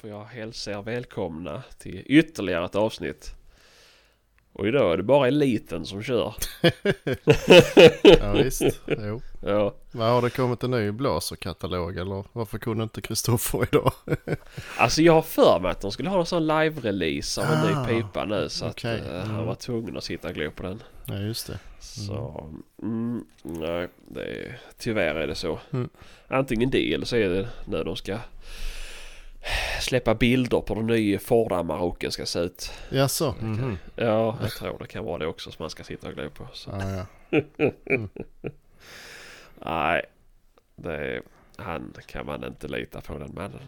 Får jag hälsa er välkomna till ytterligare ett avsnitt. Och idag är det bara eliten som kör. Ja visst, jo. Ja, Vad har det kommit en ny blåserkatalog eller varför kunde inte Kristoffer idag? alltså jag har för mig att de skulle ha en sån live-release av en Ah, ny pipa nu. Så okej. att eh, han Mm. var tvungen att sitta och glo på den. Ja just det. Så, mm, nej, det är, tyvärr är det så. Mm. Antingen det eller så är det när de ska släppa bilder på den nya Ford Amarok'n ska se ut. Jaså? Mhm. Ja, jag tror det kan vara det också som man ska sitta och glo på. Så. Ja, ja. Nej, det är, han kan man inte lita på den mannen.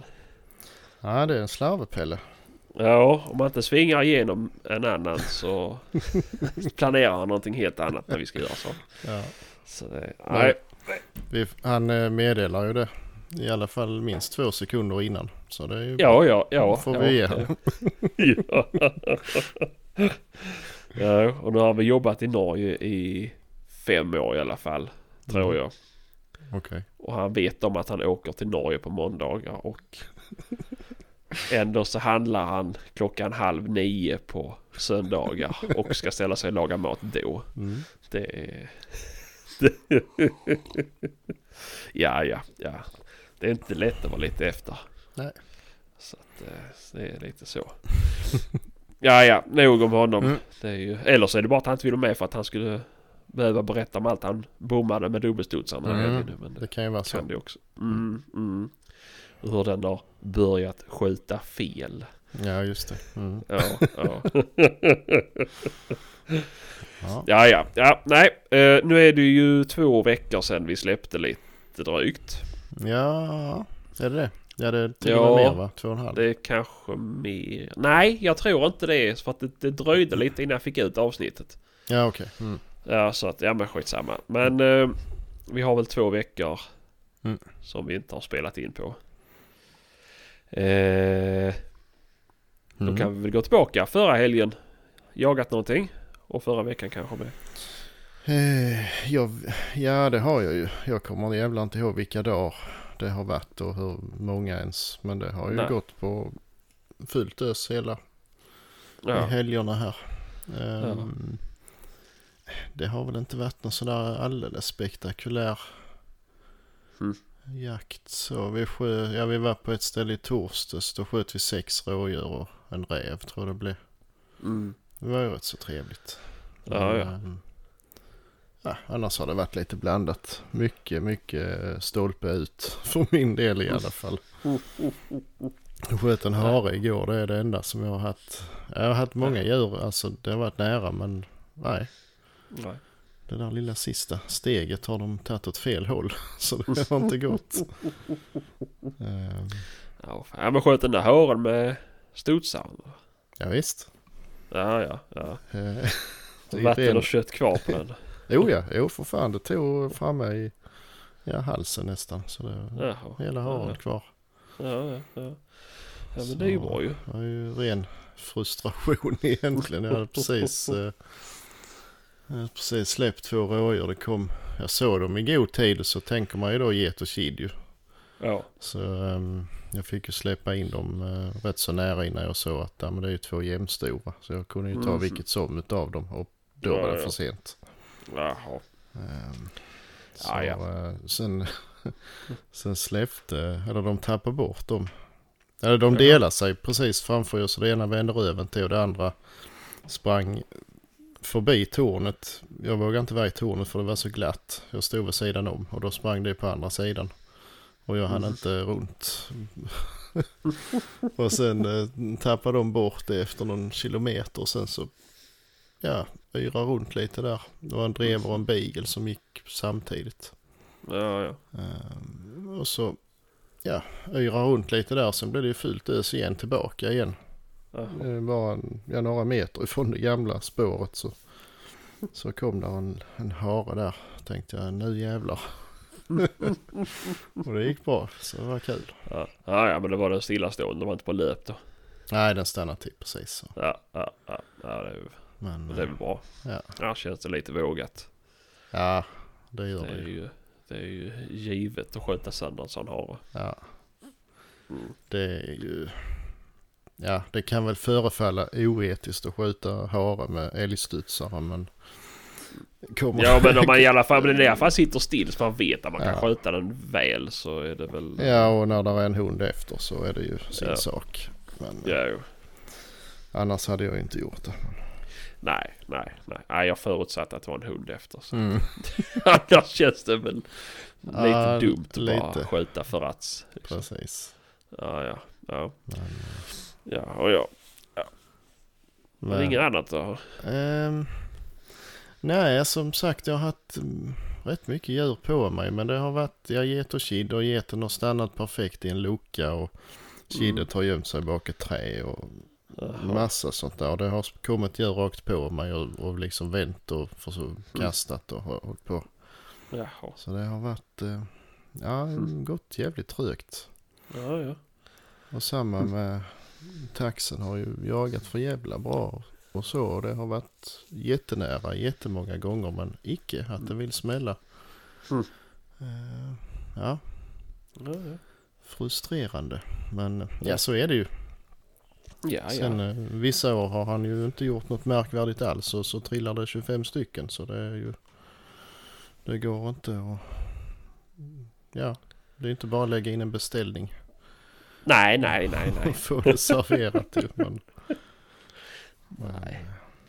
ja, det är en slarvepelle. Ja, om man inte svingar igenom en annan så planerar han någonting helt annat när vi ska göra så. Ja. Så det, nej. Vi, han eh, meddelar ju det i alla fall minst två sekunder innan. Så det är ju Ja, ja, ja. får ja, vi ge honom. ja. ja, och nu har vi jobbat i Norge i fem år i alla fall. Tror Mm. jag. Okej. Och han vet om att han åker till Norge på måndagar och ändå så handlar han klockan halv nio på söndagar och ska ställa sig och laga mat då. Mm. Det är... ja, ja, ja. Det är inte lätt att vara lite efter. Nej. Så att eh, det är lite så. ja, ja, nog om honom. Mm. Det är ju, eller så är det bara att han inte vill vara med för att han skulle behöva berätta om allt han bommade med dubbelstudsarna. Mm. Men det Det kan ju vara kan så. det också. Mm, mm. Hur den har börjat skjuta fel. Ja just det. Mm. Ja, ja. Ja. ja, ja, ja, nej. Eh, nu är det ju två veckor sedan vi släppte lite drygt. Ja, är det det? Ja det är till Ja. och med mer va? Två och en halv? Det är kanske mer. Nej, jag tror inte det. För att det, det dröjde lite innan jag fick ut avsnittet. Ja okej. Mm. Ja, så att, ja men skitsamma. Men eh, vi har väl två veckor Mm. som vi inte har spelat in på. Eh, då Mm. kan vi väl gå tillbaka. Förra helgen jagat någonting. Och förra veckan kanske med. Eh, jag, ja det har jag ju. Jag kommer jävla inte ihåg vilka dagar det har varit och hur många ens. Men det har ju Nej. gått på fullt ös hela Ja. helgerna här. Ehm, Det har väl inte varit någon sådär alldeles spektakulär Mm. jakt. Så vi, skö, ja, vi var på ett ställe i torsdags. Då sköt vi sex rådjur och en räv tror jag det blev. Mm. Det var ju rätt så trevligt. Ja, ja. Ja, annars har det varit lite blandat. Mycket, mycket stolpe ut. För min del i alla fall. Jag sköt en hare igår. Det är det enda som jag har haft. Jag har haft många djur. Alltså det har varit nära men nej. Nej. Det där lilla sista steget har de tagit åt fel håll. Så det har inte gått. Ehm, Ja, men sköt den där håren med studsaren. ja visst. Ja, ja, ja. Eh, Vatten och kött kvar på den. Jo ja, jo för fan det tog framme i ja, halsen nästan. Så det Jaha. hela haren Ja, kvar. ja, ja. ja. Ja men det är ju Så- bra ju. Det var ju ren frustration egentligen. Jag hade precis, eh, jag hade precis släppt två rådjur. Det kom, jag såg dem i god tid så tänker man ju då get och kid ju. Ja. Så ehm, jag fick ju släppa in dem eh, rätt så nära innan jag såg att ja, men det är ju två jämnstora. Så jag kunde ju ta Mhm. vilket som utav dem och då Ja, var det ja. för sent. Jaha. Ehm, så Ja, ja. eh, sen, sen släppte, eller de tappade bort dem. Eller de delar sig precis framför oss. Det ena vände röven till och det andra sprang förbi tornet. Jag vågade inte vara i tornet för det var så glatt. Jag stod vid sidan om och då sprang det på andra sidan. Och jag hann Mm. inte runt. och sen eh, tappade de bort det efter någon kilometer och sen så ja, yra runt lite där. Det var en drever och en beagle som gick samtidigt. Ja, ja. Ehm, och så ja, yra runt lite där. Sen blev det ju fullt ös igen tillbaka igen. Det var en, ja, några meter ifrån det gamla spåret så, så kom där en, en hare där. Tänkte jag nu jävlar. och det gick bra så det var kul. Ja, ja, ja men det var den stillastående. Det var inte på löp då. Nej den stannade till precis så. Ja, ja, ja. ja det, är, Men det är väl bra. ja, Ja, känns det lite vågat. ja det gör Det är det ju. ju, det är ju givet att sköta sönder en sån hare. Ja. Mm. Det är ju... Ja, det kan väl förefalla oetiskt att skjuta hare med älgstudsare men... Kommer Ja men om man i alla fall, men i alla fall sitter still så man vet att man kan Ja. skjuta den väl så är det väl... Ja, och när det är en hund efter så är det ju sin Ja. sak. Men Ja, jo. annars hade jag inte gjort det. Nej, nej, nej. nej. Jag förutsatte att det var en hund efter. Så. Mm. Annars känns det väl lite Ja, dumt att bara lite. skjuta för att. Liksom. Precis. Ja, ja, ja. Men, Ja, och ja. Men men, inget annat då? ehm, nej, som sagt jag har haft mm, rätt mycket djur på mig. Men det har varit, jag get och kid och geten har stannat perfekt i en lucka och kidet har gömt sig bak ett träd och Jaha. massa sånt där. Och det har kommit djur rakt på mig och, och liksom vänt och för, kastat och hå- hållit på. Jaha. Så det har varit, eh, ja, Mm. gått jävligt trögt. Ja, ja. Och samma med taxen har ju jagat för jävla bra och så. Och det har varit jättenära jättemånga gånger men icke att det vill smälla. Mm. Eh, ja, Ja, ja. frustrerande. Men ja, så är det ju. Ja, Sen ja. eh, vissa år har han ju inte gjort något märkvärdigt alls och så trillar det 25 stycken. Så det är ju, det går inte att, ja, det är inte bara att lägga in en beställning. Nej, nej, nej, nej. få det serverat ju. Men, Nej.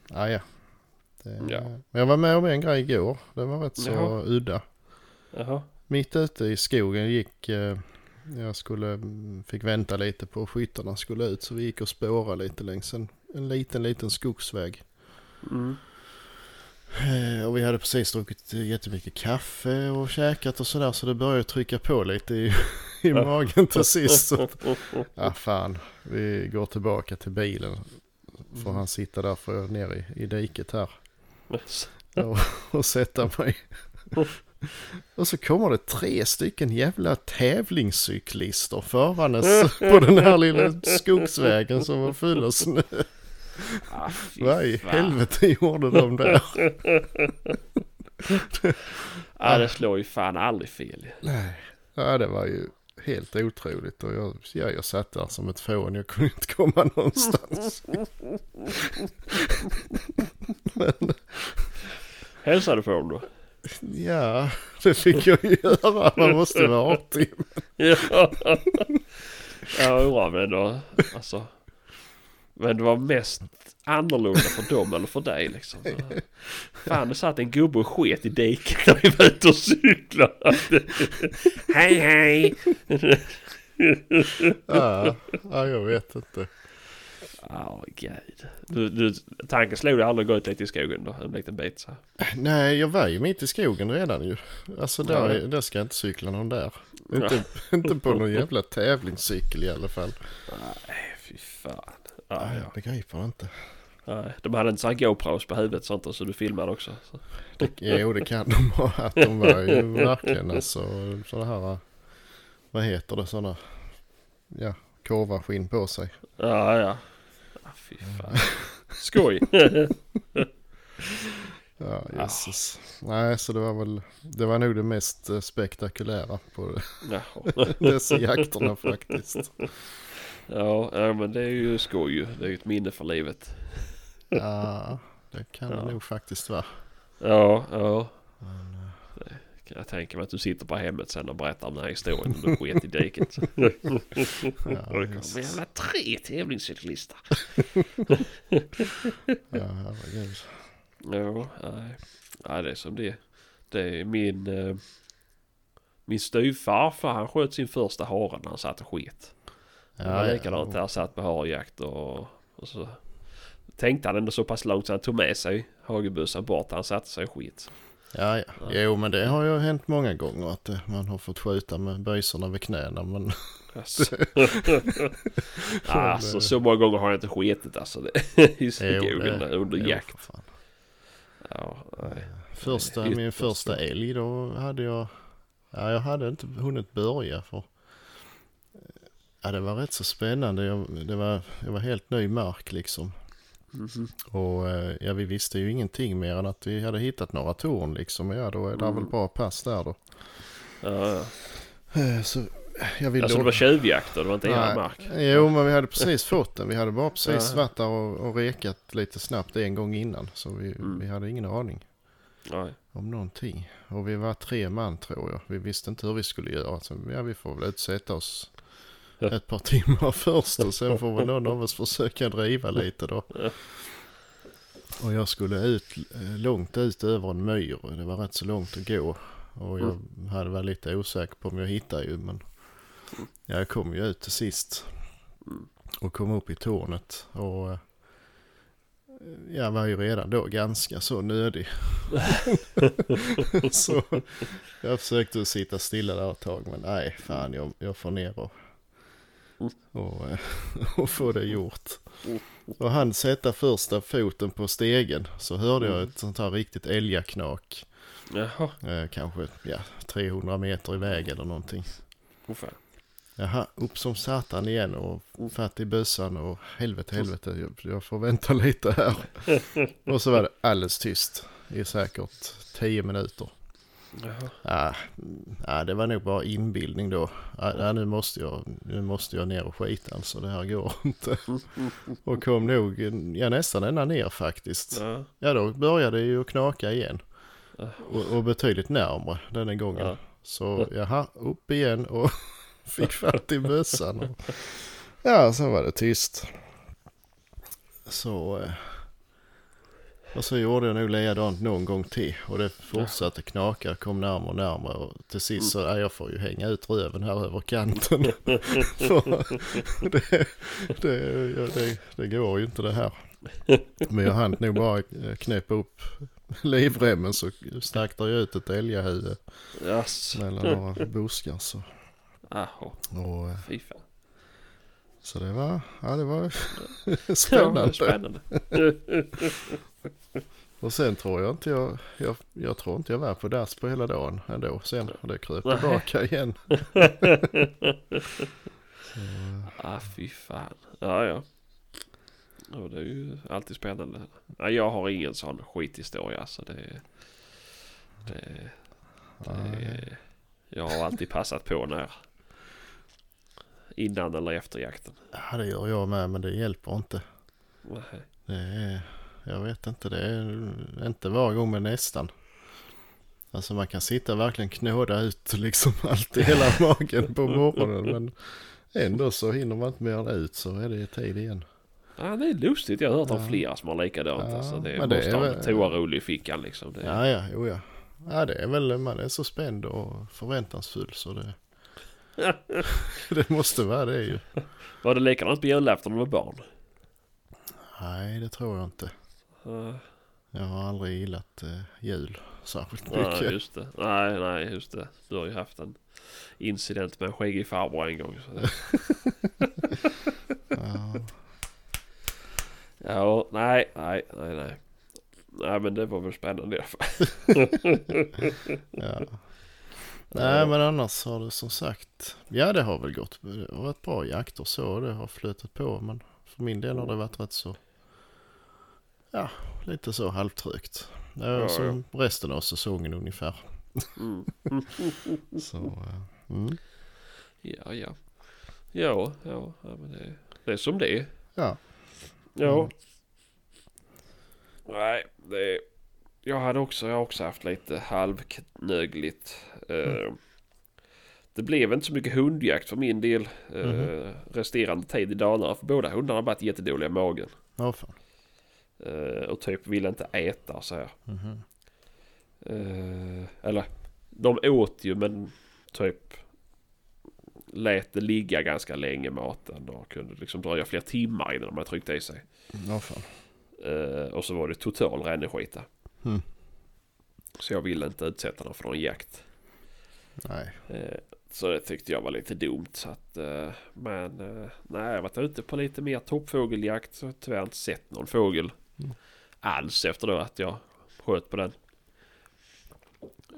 Ja, ja. Det, Ja. Men jag var med om en grej igår. Det var rätt så Jaha. udda. Jaha. Mitt ute i skogen gick, eh, jag skulle, mm, fick vänta lite på skyttarna skulle ut. Så vi gick och spårade lite längs en, en liten, liten skogsväg. Mm. Eh, och vi hade precis druckit jättemycket kaffe och käkat och sådär. Så det började trycka på lite i, i magen till sist. Så, ja fan, vi går tillbaka till bilen. Får han sitta där för ner i, i diket här. och, och sätta mig. Och så kommer det tre stycken jävla tävlingscyklister farandes på den här lilla skogsvägen som var full av snö. Ah, Vad i helvete gjorde de där? Ja, det slår ju fan aldrig fel. Nej, ja, det var ju helt otroligt och jag, ja, jag satt där som ett fån. Jag kunde inte komma någonstans. Men Hälsade du på dem då? Ja, det fick jag ju göra. Man måste vara artig. Ja, ja undrar men då, alltså. Men det var mest annorlunda för dem eller för dig liksom. Fan det satt en gubbe och sket i diket när vi var ute och cyklade. hej hej! Ja, ja, jag vet inte. Ja gud. Du, du, tanken slog dig aldrig att gå ut lite i skogen då? En liten bit så. Nej, jag var ju mitt i skogen redan ju. Alltså där, Ja. där ska jag inte cykla någon där. Inte, inte på någon jävla tävlingscykel i alla fall. Nej fy fan. Ja, Nej, ja. jag begriper inte. Nej, de hade inte så här GoPros på huvudet sånt och så du filmade också. Så. Det, jo, det kan de ha. Att de var ju verkligen alltså sådana här, vad heter det, sådana, ja, korvarskinn på sig. Ja, ja. Fy fan. Skoj. Ja, jösses. Nej, så det var väl, det var nog det mest eh, spektakulära på dessa jakterna faktiskt. Ja, ja, men det är ju skoj. Det är ju ett minne för livet. Ja, det kan Ja. det nog faktiskt vara. Ja, ja. Men, jag tänka mig att du sitter på hemmet sen och berättar om den här historien. Du sket i diket. ja, det jävla tre tävlingscyklister. ja, herregud. Ja, nej. nej, det är som det Det är min... Eh, min styvfarfar han sköt sin första hare när han satt och sket. Det var Ja, likadant ja. där, satt på harejakt och, och så tänkte han ändå så pass långt så han tog med sig hagelbössan bort. Han satte sig och skit. Ja, ja. Jo, men det har ju hänt många gånger att eh, man har fått skjuta med böjsorna vid knäna. Men Alltså, alltså så många gånger har jag inte skitit alltså. Det, I skogen det- under jo, jakt. Ja, nej. Första, min första älg då hade jag, ja jag hade inte hunnit börja för Ja det var rätt så spännande. Jag, det var, jag var helt ny mark liksom. Mhm. Och eh, ja vi visste ju ingenting mer än att vi hade hittat några torn liksom. Ja då är det Mm. väl bra pass där då. Ja, ja. Eh, Så jag vill Alltså det var tjuvjakt det var inte er mark? Jo, men vi hade precis fått den. Vi hade bara precis varit där och, och rekat lite snabbt en gång innan. Så vi, Mm. vi hade ingen aning Nej. om någonting. Och vi var tre man tror jag. Vi visste inte hur vi skulle göra. Så ja, vi får väl utsätta oss. ett par timmar först och sen får väl någon av oss försöka driva lite då. Och jag skulle ut eh, långt ut över en myr. och Det var rätt så långt att gå. Och jag hade varit lite osäker på om jag hittade ju men ja, jag kom ju ut till sist. Mm. Och kom upp i tornet. Och eh, jag var ju redan då ganska så nödig. så jag försökte sitta stilla där ett tag men nej fan jag, jag får ner och, och, eh, och få det gjort. Och han sätta första foten på stegen så hörde jag ett sånt här riktigt älgaknak. Jaha. Eh, kanske ja, 300 meter iväg eller någonting. Oh, fan. Jaha, upp som satan igen och fatt i bössan och helvete, helvete, jag, jag får vänta lite här. och så var det alldeles tyst i säkert 10 minuter. Mm, ja, det var nog bara inbildning då. Ja, nu, måste jag, nu måste jag ner och skita alltså, det här går inte. och kom nog ja, nästan ända ner faktiskt. Ja. Ja, då började det ju knaka igen. Och, och betydligt närmare denna gången. Ja. Så jaha, upp igen och fick fatt i bössan. Och, ja, så var det tyst. Så... eh, Och så gjorde jag nog likadant någon gång till. Och det fortsatte knaka, kom närmare och närmare. Och till sist så, ja, jag får ju hänga ut röven här över kanten. Det, det, det, det går ju inte det här. Men jag hann nog bara eh, knäppa upp livremmen så stack det ju ut ett älgahuvud Yes. mellan några buskar. Så, och, eh, Fy fan. så det var, ja det var Ja, spännande. spännande. Och sen tror jag inte jag, jag, jag tror inte jag var på dass på hela dagen ändå. Sen och det kröp Nej. tillbaka igen. ah, fy fan. Ja, ja. Ja, det är ju alltid spännande. Ja, jag har ingen sån skithistoria. Alltså det, det, det, jag har alltid passat på när innan eller efter jakten. Ja det gör jag med men det hjälper inte. Nej. Det är, jag vet inte, det är inte var gång men nästan. Alltså man kan sitta och verkligen knåda ut liksom allt i hela magen på morgonen. Men ändå så hinner man inte mer ut så är det tid igen. Ja, det är lustigt. Jag har hört Ja. flera som har likadant. Ja, alltså, det men det måste är ha en toarulle i fickan liksom. Det, Ja, ja, jo ja. Ja, det är väl, man är så spänd och förväntansfull så det... det måste vara det ju. Var det likadant på julafton när du var barn? Nej, det tror jag inte. Ja, Jag har aldrig gillat eh, jul särskilt Nej, mycket. just det. Nej, nej, just det. Du har ju haft en incident med en skäggig farbror en gång. Ja, Ja, nej, nej, nej, nej. Nej, men det var väl spännande i alla fall. ja. Nej, men annars har det som sagt... Ja, det har väl gått. Det har varit bra jakter så. Det har flutit på. Men för min del har det varit rätt så... Ja, lite så halvtrögt. Det är Ja, som resten av säsongen ungefär. Mm. Så, eh, mm. Ja, ja. Ja, ja, ja men det, det är som det är. Ja. Ja. Mm. Nej, det... Jag hade också, jag har också haft lite halvknögligt. Eh, det blev inte så mycket hundjakt för min del Mhm. resterande tid i Dalarna. För båda hundarna har varit jättedåliga i magen. Ja, fan. Eh, och typ ville inte äta så här. Mhm. Eh, eller de åt ju men typ lät det ligga ganska länge maten och kunde liksom dröja flera timmar innan man tryckte i sig. Fan. Eh, och så var det total ränneskita. Mm. Så jag ville inte utsätta dem för någon jakt. Nej. Så det tyckte jag var lite dumt. Så att, men nej, jag har varit ute på lite mer toppfågeljakt. Så har jag tyvärr inte sett någon fågel Mm. Alls efter då att jag sköt på den.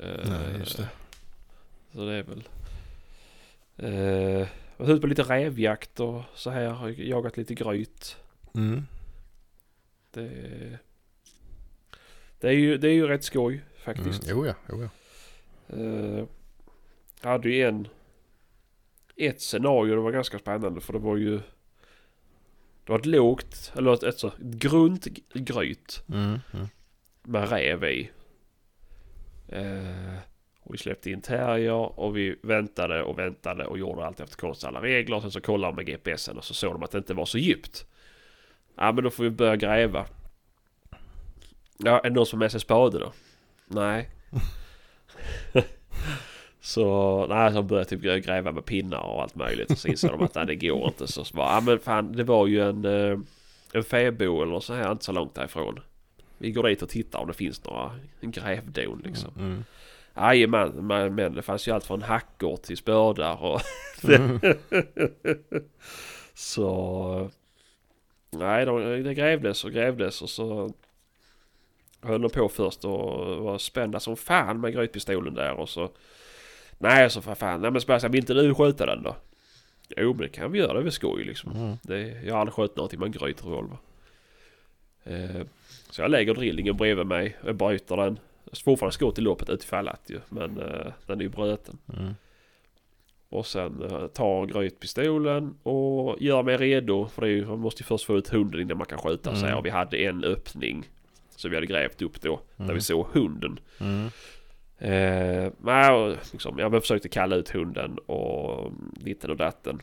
Eh, Nej, just det. Så det är väl... Eh, varit ute på lite rävjakt och så här. Har jagat lite gryt. Mm. Det, det, är ju, det är ju rätt skoj Mm. faktiskt. Jo, ja. Jo, ja. Eh, jag hade ju en, ett scenario det var ganska spännande för det var ju det var ett lågt, eller ett, ett, så, ett grunt gryt Mm. Mm. med räv i. Eh, och vi släppte in terrier och vi väntade och väntade och gjorde allt efter konst alla regler. Sen så kollade de med GPSen och så såg de att det inte var så djupt. Ja men då får vi börja gräva. Ja, är det någon som har med sig spade då? Nej. Så, nej, så började typ gräva med pinnar och allt möjligt. Och så insåg de att nej, det går inte. Så, så bara, ja men fan det var ju en, eh, en fäbo eller så här inte så långt därifrån. Vi går dit och tittar om det finns några grävdon liksom. Mm. Jajamän, men, det fanns ju allt från hackor till spödar och... Mm. så... Nej, de, det grävdes och grävdes och så... Höll de på först och var spända som fan med grytpistolen där och så... Nej, så för fan. Nej men Sebastian, vill inte du skjuta den då? Jo, men det kan vi göra. Det är väl skoj liksom. Mm. Det, jag har aldrig skjutit någonting med en grytrevolver. Eh, så jag lägger drillingen bredvid mig. Jag bryter den. Jag fortfarande skott i loppet utifall att ju. Men eh, den är ju bruten. Mm. Och sen eh, tar grytpistolen och gör mig redo. För det är ju, man måste ju först få ut hunden innan man kan skjuta Mm. sig. Och vi hade en öppning. Som vi hade grävt upp då. Där Mm. vi såg hunden. Mm. Eh, och liksom, jag försökte kalla ut hunden och ditten och datten.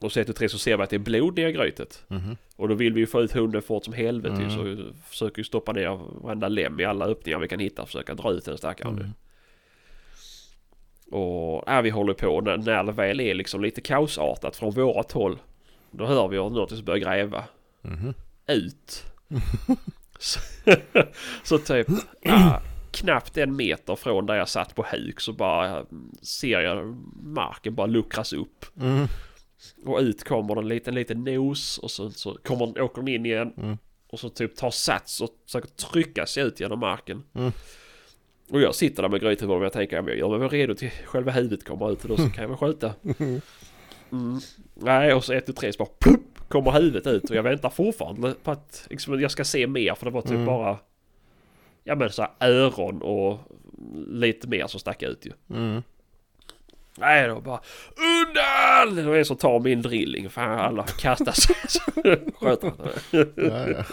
Och så ett och tre så ser vi att det är blod ner i grytet. Mhm. Och då vill vi ju få ut hunden fort som helvete Mm. så vi försöker ju stoppa ner varenda lem i alla öppningar vi kan hitta och försöka dra ut den stackaren nu. Mm. Och ja, vi håller på när, när det väl är liksom lite kaosartat från vårat håll. Då hör vi att något som börjar gräva Mhm. ut. så, så typ ja, knappt en meter från där jag satt på huk så bara ser jag marken bara luckras upp. Mm. Och ut kommer en liten liten nos och så, så kommer den, åker den in igen. Mm. Och så typ tar sats och försöker trycka sig ut genom marken. Mm. Och jag sitter där med grytrevolvern och jag tänker att jag gör mig väl redo till själva huvudet kommer ut och då så kan jag väl skjuta. Mm. Nej och så ett och tre så bara plupp, kommer huvudet ut och jag väntar fortfarande på att liksom, jag ska se mer för det var typ Mm. bara Ja men så öron och lite mer som stack ut ju. Mm. Nej då bara undan! Det var en som tar min drilling. Fan alla kastar sig. Så sköt han det. Ja, ja.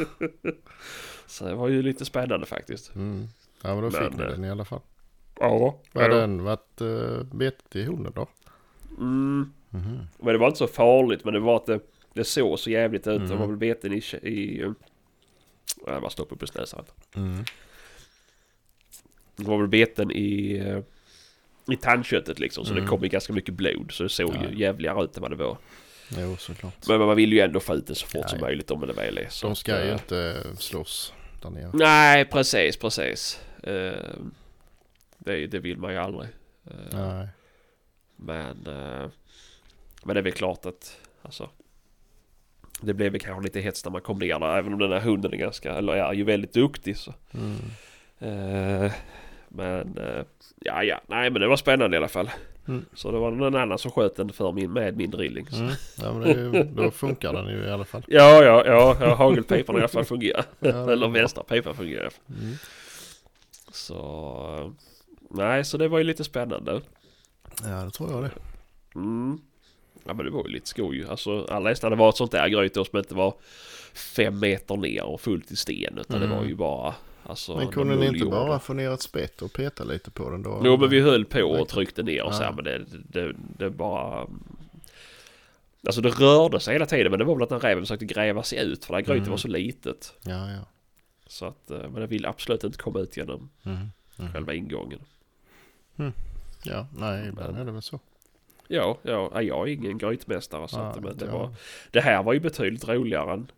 Så det var ju lite spännande faktiskt. Mm. ja, men då fick Men, eh, den i alla fall. Ja. Har den varit uh, betet i hunden då? Mm. Mhm. Men det var inte så farligt. Men det var att det, det såg så jävligt ut. Mm. De var väl beten i... i eh, jag bara stoppade upp och snäsa. Mm. Var väl beten i... eh, I tandköttet liksom. Så Mm. det kom ju ganska mycket blod. Så det såg Ja. ju jävligare ut än vad det var. Jo, såklart. Men man vill ju ändå få ut det så fort Ja, som möjligt om det väl är så. De att, ska ju eh, inte slåss där nere. Nej, precis, precis. Eh, det, det vill man ju aldrig. Nej. Men, men det är väl klart att alltså, det blev väl kanske lite hets när man kom ner där. Även om den här hunden är ganska, eller är ju väldigt duktig så. Mm. Men eh, ja, ja, nej men det var spännande i alla fall. Mm. Så det var någon annan som sköt den för min med min drilling. Så. Mm. Ja, men ju, då funkar den ju i alla fall. Ja, ja, ja, ja hagelpipan i alla fall fungerar. Ja, eller vänstra pipan fungerar. Mm. Så, nej så det var ju lite spännande. Ja, det tror jag det. Mm. Ja men det var ju lite skoj. Alltså alla hästar det var ett sånt där gryt då som inte var fem meter ner och fullt i sten. Utan Mm. det var ju bara alltså, Men kunde ni inte bara få ner ett spett och peta lite på den då? Jo men vi höll på och tryckte ner och så här, Ja. men det, det, det bara... Alltså det rörde sig hela tiden men det var väl att den räven försökte gräva sig ut för det här grytet Mm. var så litet. Ja, ja. Så att, eh, men det vill absolut inte komma ut genom Mm. Mm. själva ingången. Ja, nej, ibland är det väl så. Ja, ja, ja, jag är ingen grytmästare så att, Ja, men det, ja. var, det här var ju betydligt roligare än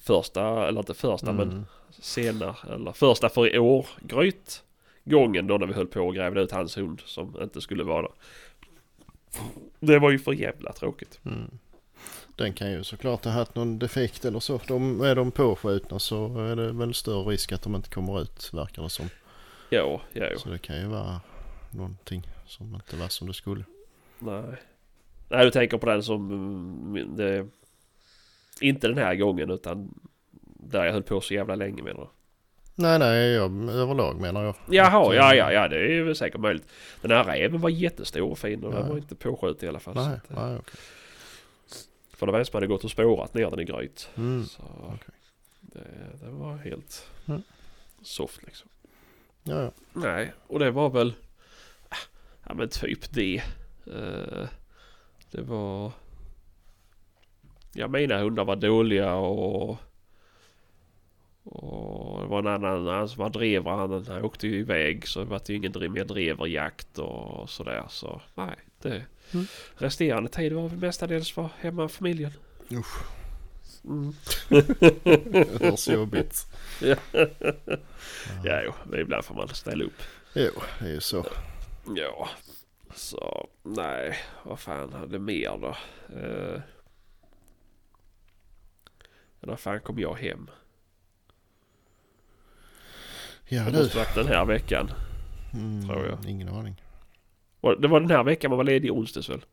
första, eller inte första men Mm. senare, eller första för i år gryt gången då när vi höll på och grävde ut hans hund som inte skulle vara där. Det var ju för jävla tråkigt. Mm. Den kan ju såklart ha haft någon defekt eller så. De, är de påskjutna så är det väl större risk att de inte kommer ut verkar det som. Ja, ja, ja. Så det kan ju vara någonting som inte var som det skulle. Nej. Nej, du tänker på den som... mm, Det, inte den här gången utan där jag höll på så jävla länge menar du? Nej, nej, jag, överlag menar jag. Jaha, ja, ja, ja, det är ju säkert möjligt. Den här räven var jättestor och fin och den var inte påskjuten i alla fall. Nej, att, eh, nej, okej. För det var en som hade gått och spårat ner den i gryt. Mm. Så okej. det, det var helt Mm. soft liksom. Ja, ja. Nej, och det var väl... Ja men typ det. Eh, det var... Ja mina hundar var dåliga och... Och det var en annan han som var drevare. Han, han åkte ju iväg så det var ju ingen mer dreverjakt och sådär. Så nej, det... Mm. Resterande tid var väl mestadels för hemma och familjen. Usch, Mm. det hörs jobbigt. Ja, jo, men ibland får man ställa upp. Jo, det är ju så. Ja, så nej, vad fan hade mer då? Uh, när fan kom jag hem? Ja Det måste varit den här veckan. Mm, tror jag. Ingen aning. Det var den här veckan man var ledig i onsdags väl?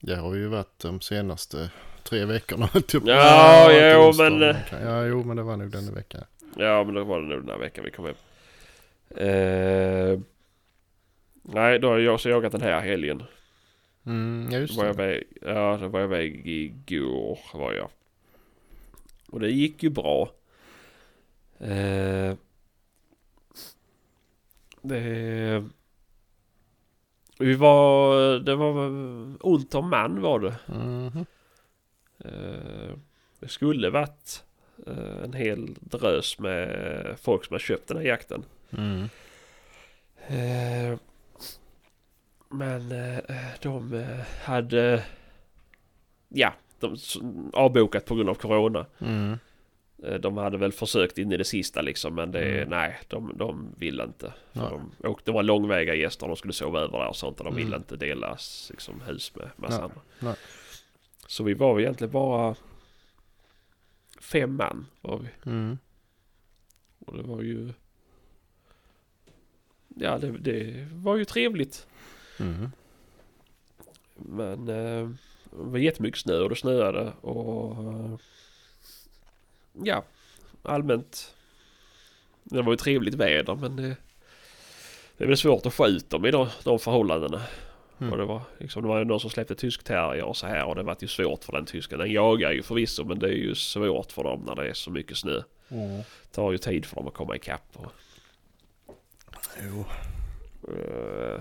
Det har ju varit de senaste tre veckorna. Typ. Ja, jo, men, eh, Ja, jo, men det var nog den veckan. Ja, men det var det nog den här veckan vi kom hem. Eh, nej, då har jag också jagat den här helgen. Mm, ja, Då just var jag det. väg, ja, då var jag väg igår var jag. Och det gick ju bra. Eh, det... Vi var... Det var ont om man var det. Mhm. Eh, det skulle varit eh, en hel drös med folk som har köpt den här jakten. Mm. Eh, men de hade ja, de avbokat på grund av corona. Mm. Eh, De hade väl försökt in i det sista liksom men det, Mm. nej de, de ville inte. De, åkte, de var långväga gäster de skulle sova över där och sånt och de Mm. ville inte dela liksom, hus med massa andra. Nej. Så vi var egentligen bara fem man var vi. Mm. Och det var ju Ja det, det var ju trevligt. Mm. Men eh, det var jättemycket snö och det snöade och eh, ja, allmänt. Det var ju trevligt väder men det, det är väl svårt att få ut dem i de, de förhållandena. Mm. Och det var liksom, det var ju någon som släppte tysk terrier och så här och det var ju svårt för den tysken. Den jagar ju förvisso men det är ju svårt för dem när det är så mycket snö. Mm. Det tar ju tid för dem att komma ikapp. Och, Jo. Eh,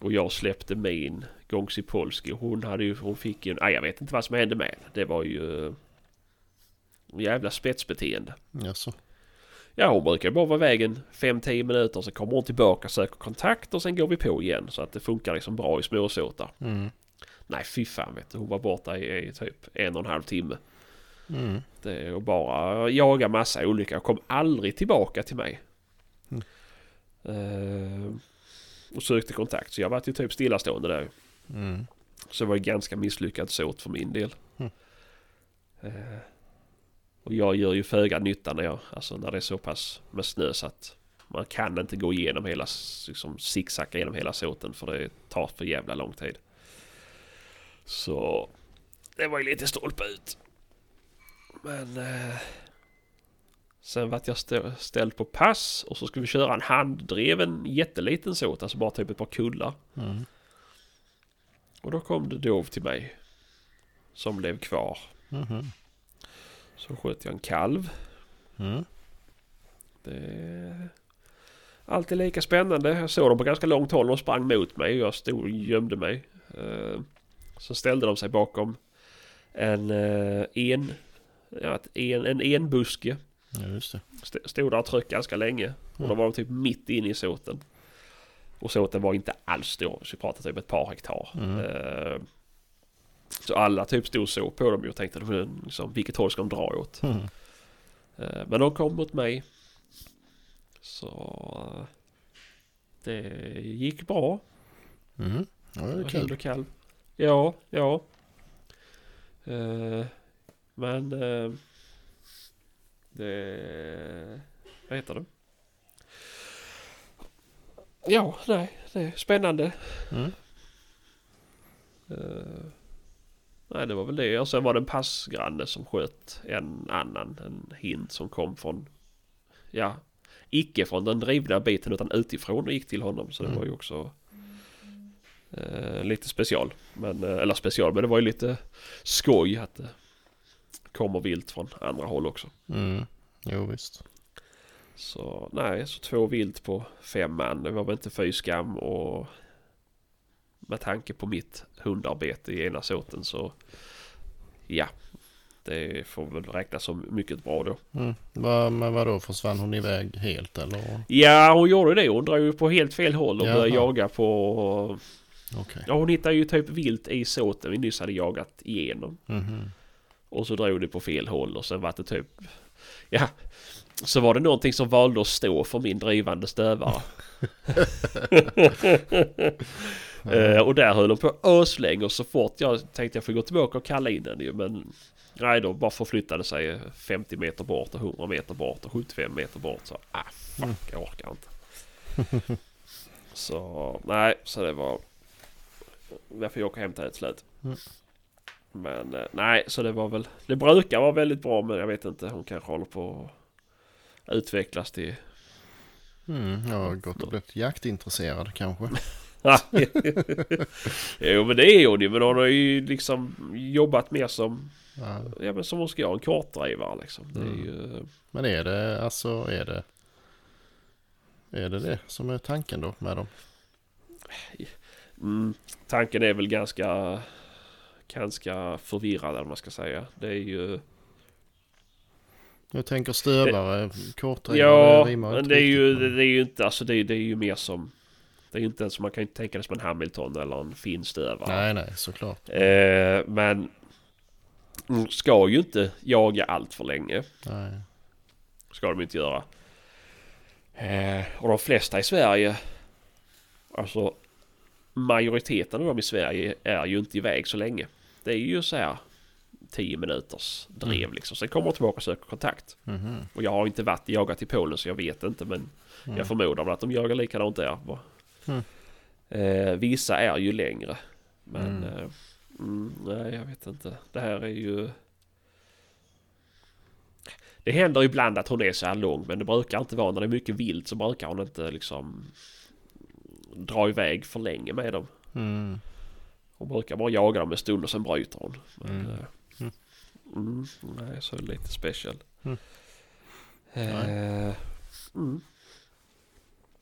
och jag släppte min Gongsi Polski. Hon hade ju, hon fick ju, nej jag vet inte vad som hände med. Det var ju eh, jävla spetsbeteende. Jaså. Ja hon brukar bara vara vägen 5-10 minuter. Så kommer hon tillbaka, söker kontakt och sen går vi på igen. Så att det funkar liksom bra i småsåtar. Mm. Nej fy fan vet du. Hon var borta i, i typ en och en halv timme. Mm. Det är att bara jaga massa olika och kom aldrig tillbaka till mig. Mm. Eh, och sökte kontakt så jag var ju typ stillastående där. Mm. Så det var ganska misslyckad såt för min del. Mm. Eh, och jag gör ju föga nytta när, jag, alltså när det är så pass med snö så att man kan inte gå igenom hela, liksom zigzacka genom hela såten för det tar för jävla lång tid. Så det var ju lite stolpe ut. Men eh, sen vart jag ställd på pass och så skulle vi köra en handdriven jätteliten såt, alltså bara typ ett par kullar. Mm. Och då kom det dov till mig. Som blev kvar. Mhm. Så sköt jag en kalv. Mm. Det är alltid lika spännande. Jag såg dem på ganska långt håll. De sprang mot mig och jag stod och gömde mig. Eh, Så ställde de sig bakom en eh, en, ja, en, en enbuske. Ja, just det. St- Stod där och tryckte ganska länge. Och då var de typ mitt inne i såten. Och såten var inte alls stor. Så vi pratade typ ett par hektar. Mm. Eh, Så alla typ stod och såg på dem och tänkte liksom, vilket håll ska de dra åt? Mm. Eh, Men de kom mot mig. Så det gick bra. Mm. Ja, det är Jag kul. kalv. Ja, ja. Eh, Men det... Vad heter det? Ja, nej, det är spännande. Mm. Eh, Nej det var väl det. Och sen var det en passgranne som sköt en annan. En hind som kom från... Ja. Icke från den drivna biten utan utifrån och gick till honom. Så det Mm. var ju också... Eh, lite special. Men, eh, eller special men det var ju lite skoj att kommer vilt från andra håll också. Mm. Jo visst. Så nej, så två vilt på fem man. Det var väl inte fy skam och med tanke på mitt hundarbete i ena såten så ja, det får väl räknas som mycket bra då. Mm. Va, men vadå, försvann hon iväg helt eller? Ja, hon gjorde det. Hon drog ju på helt fel håll och Jaha. började jaga på... Okej. Ja, hon hittade ju typ vilt i såten vi nyss hade jagat igenom. Mhm. Och så drog det på fel håll och sen var det typ... Ja, så var det någonting som valde att stå för min drivande stövare. Eh, och där höll de på öslänge och så fort jag tänkte jag får gå tillbaka och kalla in den ju men Nej då bara förflyttade sig 50 meter bort och 100 meter bort och 75 meter bort så ah fuck jag orkar inte. så nej så det var Jag fick åka hem till ett slut. Mm. Men eh, nej så det var väl Det brukar vara väldigt bra men jag vet inte hon kanske håller på att utvecklas till Mm. Jag har gått och blivit jaktintresserad kanske. jo men det är hon ju men hon har ju liksom jobbat mer som Ja. Ja men som hon ska göra, en kartdrivare liksom. Det är Mm. ju... Men är det alltså, är det? Är det det som är tanken då med dem? Mm, tanken är väl ganska... Ganska förvirrad eller man ska säga. Det är ju... Jag tänker stövare, kortdrivare, Ja, men inte det är, ju, men- det är ju inte... Alltså det är, det är ju mer som... Det är ju inte ens som man kan ju tänka det som en Hamilton eller en finstövare. Nej, nej, såklart. Eh, men... mm, Ska ju inte jaga allt för länge. Nej. Ska de inte göra. Eh, och de flesta i Sverige, alltså majoriteten av dem i Sverige är ju inte iväg så länge. Det är ju så här 10 minuters drev Mm. liksom. Sen kommer de tillbaka och söker kontakt. Mhm. Och jag har inte varit jagat i Polen så jag vet inte men Mm. jag förmodar att de jagar likadant där. Mm. Eh, vissa är ju längre. Men Mm. eh, mm, nej jag vet inte. Det här är ju... Det händer ibland att hon är så här lång men det brukar inte vara när det är mycket vilt så brukar hon inte liksom dra iväg för länge med dem. Hon brukar bara jaga dem en stund och sen bryter hon. Men, Mm. eh, Mm. mm, nej, så lite special. Mm. Eh, mm.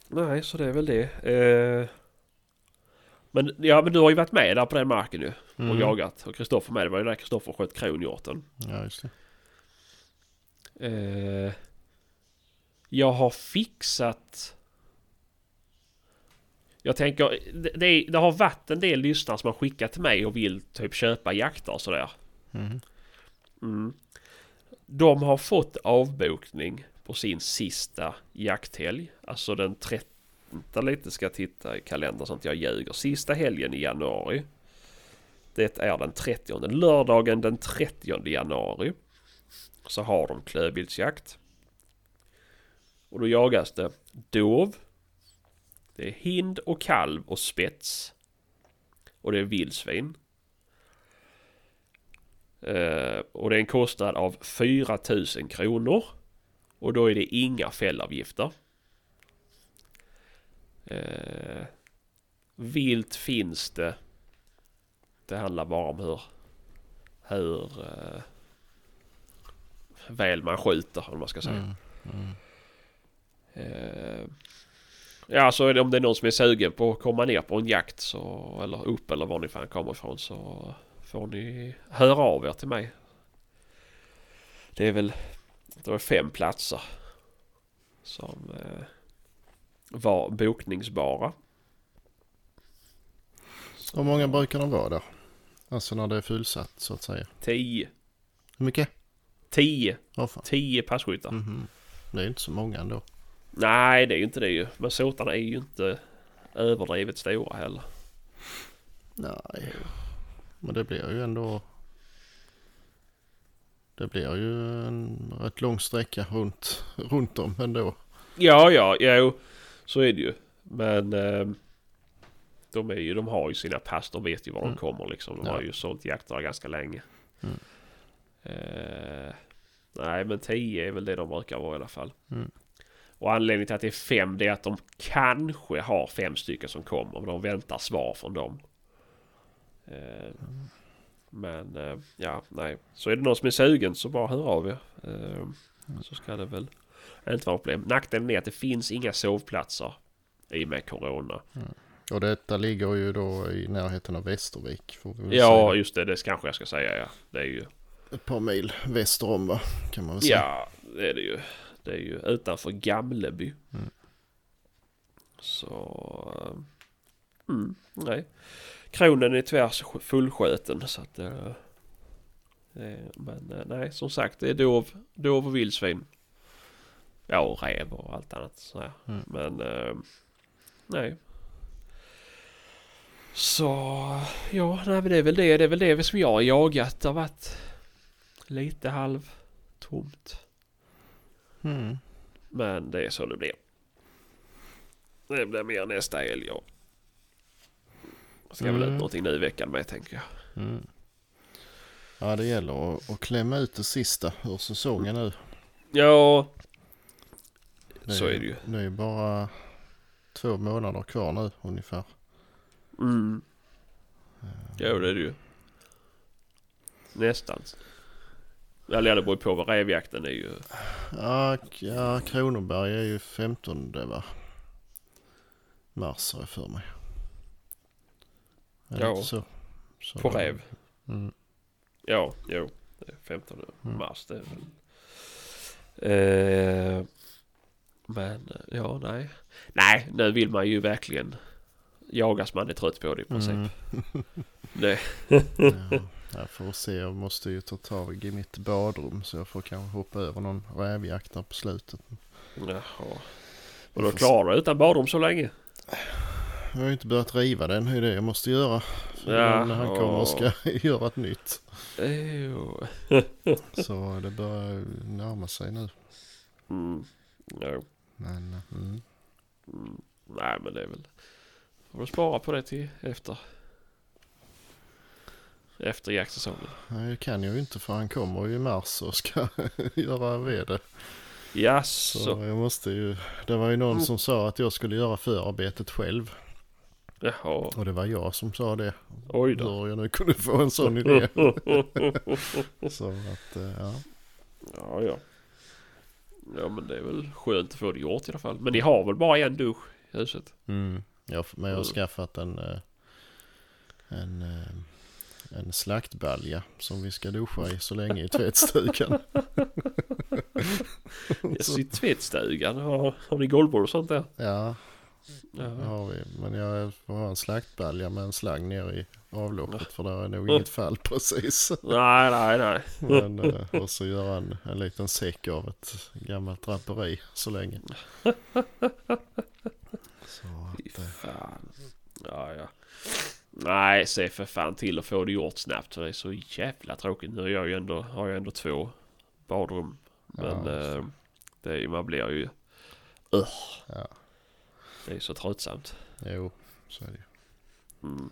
Nej, så det är väl det. Eh, men, ja, men du har ju varit med där på den marken ju. Och Mm. jagat. Och Kristoffer med. Det var ju där Kristoffer sköt kronhjorten. Ja, just det. Eh, jag har fixat... Jag tänker, det, det, det har varit en del lyssnare som har skickat till mig och vill typ köpa jakter och sådär. Mhm. Mm. De har fått avbokning på sin sista jakthelg. Alltså den 30... Vänta lite ska jag titta i kalendern så att jag ljuger. Sista helgen i januari. Det är den 30. Lördagen den 30 januari. Så har de klövviltsjakt. Och då jagas det dov. Det är hind och kalv och spets. Och det är vildsvin. Eh, och det är en kostnad av 4000 kronor. Och då är det inga fällavgifter. Eh, vilt finns det. Det handlar bara om hur, hur eh, väl man skjuter om man ska säga. Mm. Mm. Ja, så är det, om det är någon som är sugen på att komma ner på en jakt så, eller upp eller var ni fan kommer ifrån så får ni höra av er till mig. Det är väl det var fem platser som eh, var bokningsbara. Hur många brukar de vara där? Alltså när det är fullsatt så att säga. Tio. Hur mycket? Tio. Fan. Tio passkyttar. Mhm. Det är inte så många ändå. Nej, det är ju inte det ju. Men såtarna är ju inte överdrivet stora heller. Nej. Men det blir ju ändå... Det blir ju en rätt lång sträcka runt, runt dem ändå. Ja, ja, jo. Så är det ju. Men... Eh, de, är ju, de har ju sina pass, de vet ju var Mm. de kommer liksom. De Ja. har ju sålt jakter ganska länge. Mm. Eh, nej men 10 är väl det de brukar vara i alla fall. Mm. Och anledningen till att det är fem det är att de kanske har fem stycken som kommer. Men de väntar svar från dem. Eh, men eh, ja, nej. Så är det någon som är sugen så bara hör av er. Eh, så ska det väl inte vara problem. Nackdelen är att det finns inga sovplatser i och med Corona. Och detta ligger ju då i närheten av Västervik. Ja, just det. Det kanske jag ska säga. Ja. Det är ju... Ett par mil väster om va? Kan man väl säga. Ja, det är det ju. Det är ju utanför Gamleby. Mm. Så... eh, Mm, nej. Kronen är tyvärr fullskjuten så att... eh, men eh, nej, som sagt det är dov, dov och vildsvin. Ja, och räv och allt annat så här. Mm. Men... eh, nej. Så... Ja, nej men det är väl det. Det är väl det som jag har jagat. Det har varit lite halv tomt. Mm. Men det är så det blir. Det blir mer nästa helg. Ja. Ska väl Mm. ut någonting nu i veckan med tänker jag. Mm. Ja, det gäller att, att klämma ut det sista ur säsongen nu. Ja, så är det ju. Det är bara två månader kvar nu ungefär. Mm. Jo, det är det ju. Nästan. Eller ja, det beror på vad rävjakten är ju. Ja, ja, Kronoberg är ju 15 va? Mars har jag för mig. Är det Ja, så? så På räv. Mm. Ja, jo. Det är 15 Mm. mars det är väl. Eh, men ja, nej. Nej, nu vill man ju verkligen jagas man är trött på det i princip. Mm. Det, Ja, jag får se. Jag måste ju ta tag i mitt badrum så jag får kanske hoppa över någon rävjakt där på slutet. Jaha. Och då klarar du utan badrum så länge? Jag har ju inte börjat riva den. Det är det jag måste göra. Ja, när han kommer och ska göra ett nytt. Så det börjar närma sig nu. Mm. Jo. Men mm. Mm. Nej men det är väl... Får du spara på det till efter... Efter jaktsäsongen. nej, det kan jag ju inte för han kommer ju i mars och ska göra. Så Jaså? jag måste ju. Det var ju någon som sa att jag skulle göra förarbetet själv. Jaha. Och det var jag som sa det. Oj då. Hur jag nu kunde få en sån idé. Så att eh, ja. Ja, ja. Ja, men det är väl skönt att få det gjort i alla fall. Men ni har väl bara en dusch i huset? Mm. Jag, men jag har Mm. skaffat en, eh, en, eh, en slaktbalja som vi ska duscha i så länge i tvättstugan. Yes, I tvättstugan? Har, har ni golvbord och sånt där? Ja, det har vi. Men jag får ha en slaktbalja med en slang ner i avloppet för där är nog inget fall precis. Nej, nej, nej. Men, eh, och så göra en, en liten säck av ett gammalt draperi så länge. Så Fy att, eh, fan. Ja, ja. Nej, se för fan till att få det gjort snabbt. För det är så jävla tråkigt. Nu är jag ju ändå, har jag ändå två badrum. Men Ja, just det. man blir ju... ja, Det är så tröttsamt. jo, så är det ju. Mm.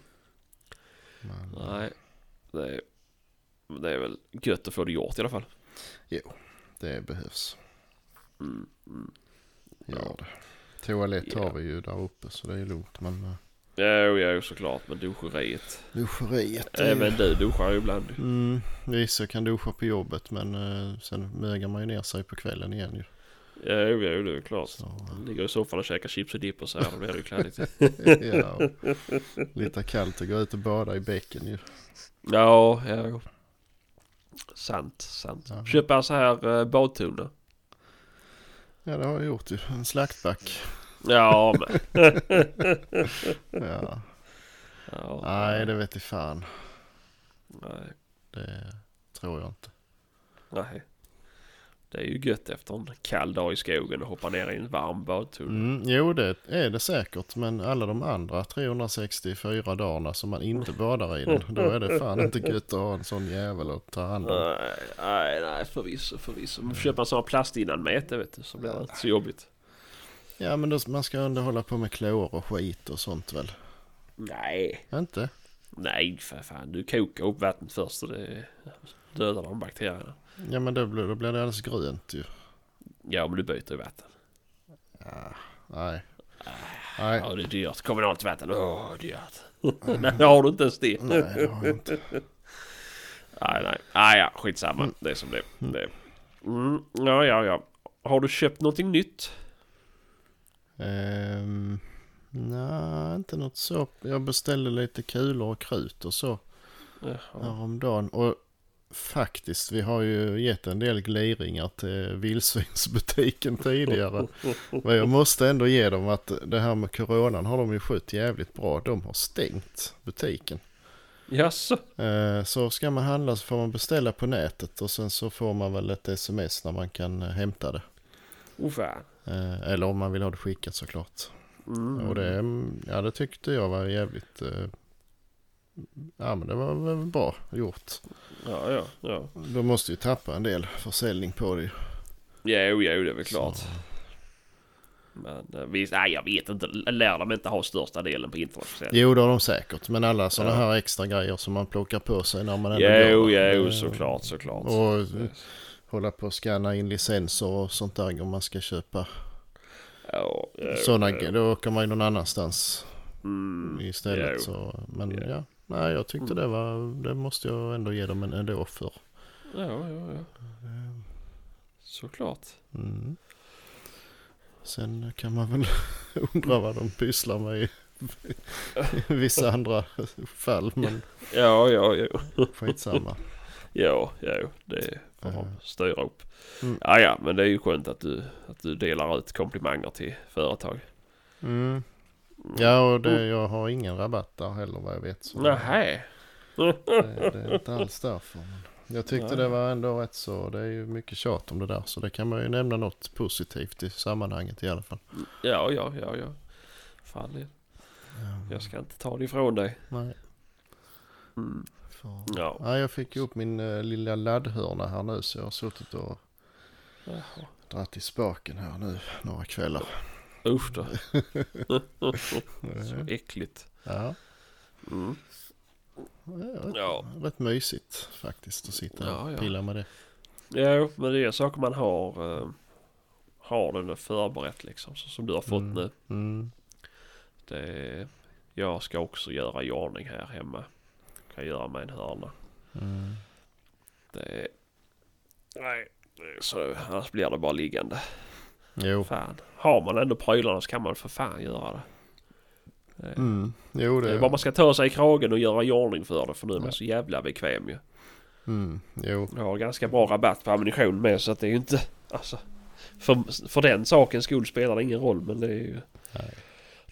Men, eh, Nej, det är, det är väl gött att få det gjort i alla fall. det behövs. Mm. Mm. Gör det. Toalett Ja. har vi ju där uppe så det är lugnt. Men eh, Jo, jo, såklart. Men duscheriet. duscheriet är ju- Även du duschar ju ibland. Mm, vissa kan duscha på jobbet men eh, sen mögar man ju ner sig på kvällen igen ju. Jo, jo, det är klart. Så, Ligger i soffan och käkar chips och dipp och så här. Då blir det ju kladdigt. ja, lite kallt att gå ut och bada i bäcken ju. Ja, ja. Sant, sant. Ja. Köpa så här eh, badtunna. Ja det har jag gjort ju. En slaktback. Ja, men. Ja. Ja, Nej det vet jag fan. Nej, Det tror jag inte. nej. Det är ju gött efter en kall dag i skogen och hoppa ner i en varm badtunna. Mm, jo det är det säkert men alla de andra 364 dagarna som man inte badar i den. Då är det fan inte gött att ha en sån jävel att ta hand om. Nej, nej, nej, förvisso, förvisso. Man får köpa en sån här plastinnanmäte vet du, så blir det inte så jobbigt. Ja men då, man ska ändå hålla på med klor och skit och sånt väl. Nej, Inte? nej för fan. Du kokar upp vattnet först och det dödar de bakterierna. Ja men då blir, då blir det alldeles grönt ju. Ja, men du byter ju vatten. Nej. Nej. Ja, det är dyrt. Kommunalt vatten. Åh, dyrt. nej, har du inte ens det? Nej, det har jag inte. Nej, nej. Ah, ja, skitsamma. Det är som det. är. Mm, ja, ja, ja. Har du köpt någonting nytt? Ehm, nej, inte något så. Jag beställde lite kulor och krut och så Jaha. häromdagen. Och faktiskt, vi har ju gett en del gliringar till vildsvinsbutiken tidigare. Men jag måste ändå ge dem att det här med coronan har de ju skött jävligt bra. De har stängt butiken. Jaså? Eh, Så ska man handla så får man beställa på nätet och sen så får man väl ett sms när man kan hämta det. Fan. Eh, Eller om man vill ha det skickat såklart. Mm. Och det, mm, ja, det tyckte jag var jävligt... eh, Ja men det var väl bra gjort. Ja, ja, ja. De måste ju tappa en del försäljning på det ju. Jo, jo, det är väl klart. Så, Men eh, visst, nej jag vet inte. Lär de inte ha största delen på internet? Jo det har de säkert. Men alla sådana Ja. här extra grejer som man plockar på sig när man ändå Jo, går. jo, såklart, såklart. Och eh, hålla på och scanna in licenser och sånt där om man ska köpa. Ja, jo, Sådana, jo. då åker man ju någon annanstans Mm, istället. jo. Så, men Ja. ja, nej jag tyckte Mm. det var, det måste jag ändå ge dem en eloge för. Ja, ja, ja. Såklart. Mm. Sen kan man väl undra vad de pysslar med i i vissa andra fall. Men Ja, ja, ja. skitsamma. Ja, ja, det Ja. de styra upp. Mm. Ja, ja, men det är ju skönt att du, att du delar ut komplimanger till företag. Mm. Ja och det, jag har ingen rabatt där heller vad jag vet. Så Nähä. det, det är inte alls därför. Jag tyckte Nej. det var ändå rätt så. Det är ju mycket tjat om det där. Så det kan man ju nämna något positivt i sammanhanget i alla fall. Ja, ja, ja, ja. Fan, jag ska inte ta det ifrån dig. Nej. Mm. För... Ja. Ja, jag fick ju upp min uh, lilla laddhörna här nu så jag har suttit och Jaha. dragit i spaken här nu några kvällar. Usch då. Så äckligt. Ja, Mm. det är rätt, Ja. rätt mysigt faktiskt att sitta Ja, och ja. pilla med det. Ja, men det är saker man har, eh, har det förberett liksom. Så, som du har fått Mm. nu. Mm. Det, jag ska också göra i ordning här hemma. Kan göra mig en hörna. Mm. Det, nej, så annars blir det bara liggande. Jo. Fan, har man ändå prylarna så kan man för fan göra det. Det, Mm. Jo, det det är bara man ska ta sig i kragen och göra i ordning för det. För nu är man Ja. så jävla bekväm ju. Mm. Jo. Jag har ganska bra rabatt på ammunition med så att det är ju inte... Alltså, för, för den sakens skull spelar det ingen roll men det är ju... Nej.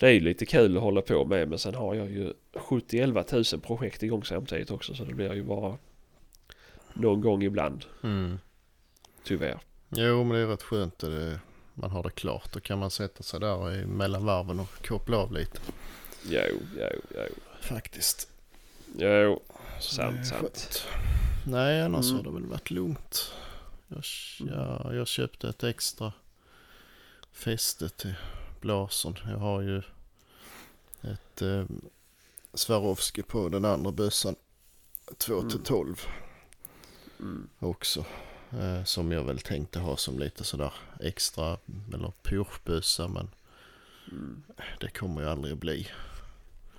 Det är ju lite kul att hålla på med men sen har jag ju 70-11 000 projekt igång samtidigt också så det blir ju bara någon gång ibland Mm. tyvärr. Jo, men det är rätt skönt. Det, man har det klart. Då kan man sätta sig där i mellan varven och koppla av lite. Jo, jo, jo. Faktiskt. Jo, Sant, sant. Nej, annars Mm. har det väl varit lugnt. Jag, ja, jag köpte ett extra fäste till blasen. Jag har ju ett eh, Swarovski på den andra bössan. 2 till Mm. 12 mm, också. Eh, som jag väl tänkte ha som lite sådär extra eller pushbössa men mm. det kommer ju aldrig att bli.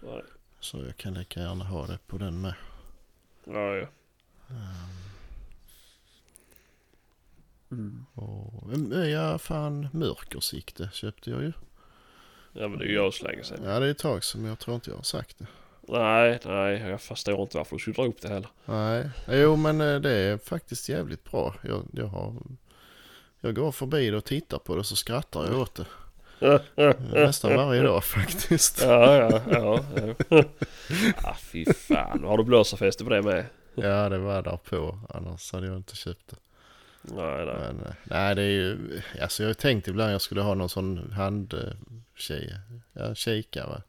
Nej. Så jag kan lika gärna ha det på den med. Ja, ja. Mm. Och, eh, ja, fan mörkersikte köpte jag ju. Ja men det är ju jag så länge sedan. Ja, det är ett tag som jag tror inte jag har sagt det. Nej, nej jag förstår inte varför du skulle dra upp det heller. Nej, jo men eh, det är faktiskt jävligt bra. Jag, jag har... Jag går förbi det och tittar på det så skrattar jag åt det. Eh, Nästan varje dag faktiskt. Ja, ja, ja. ja. ah, fy fan. Har du blåsarfäste på det med? Ja, det var där på. Annars hade jag inte köpt det. Nej, nej. Men eh, nej, det är ju... Alltså jag har tänkt ibland jag skulle ha någon sån hand... Tjej, ja, kikare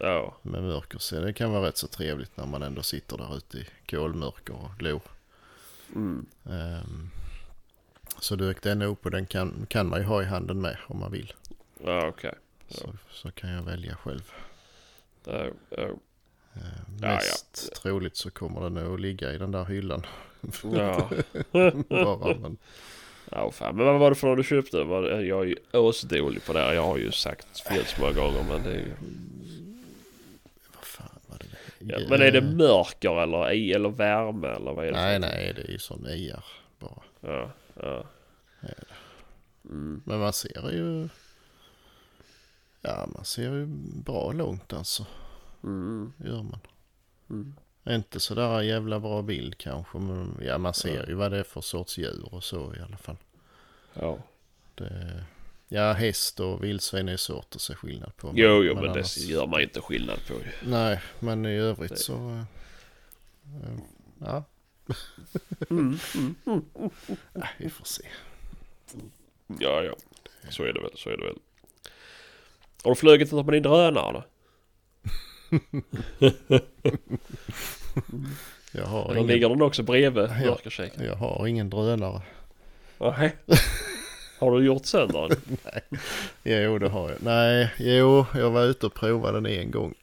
Ja, med mörker. Så det kan vara rätt så trevligt när man ändå sitter där ute i kolmörker och glor. mm. Ehm, så dök den upp och den kan, kan man ju ha i handen med om man vill. ja okej. Så, så kan jag välja själv. Ja, ja. Ja, Mest troligt så kommer den nog att ligga i den där hyllan. Ja. Bara, men, Ja, fan. Men vad var det för något du köpte? Jag är ju åsdålig på det här. Jag har ju sagt fel så många gånger. Men, det är ju... vad fan var det? ja, men är det mörker eller, i, eller värme eller vad är det? Nej, nej, det är ju sån IR bara. Ja, ja. Mm. Men man ser ju... Ja, man ser ju bra långt alltså. Mm. Gör man. Mm. Inte sådär jävla bra bild kanske. Men ja, man ser ju vad det är för sorts djur och så i alla fall. Ja. Det, ja, häst och vildsvin är svårt att se skillnad på. Jo, jo, men, det annars- gör man inte skillnad på. Nej, men i övrigt Det- så... eh, ja, Mm. Mm. äh, vi får se. Ja, ja. Så är det väl, så är det väl. Har du flugit ut på din drönare? Jag har, Eller ingen, ligger den också bredvid Ja. mörkerkikaren? jag har ingen drönare. Nej. Har du gjort sönder den? Jo, det har jag. Nej, jo, jag var ute och provade den en gång.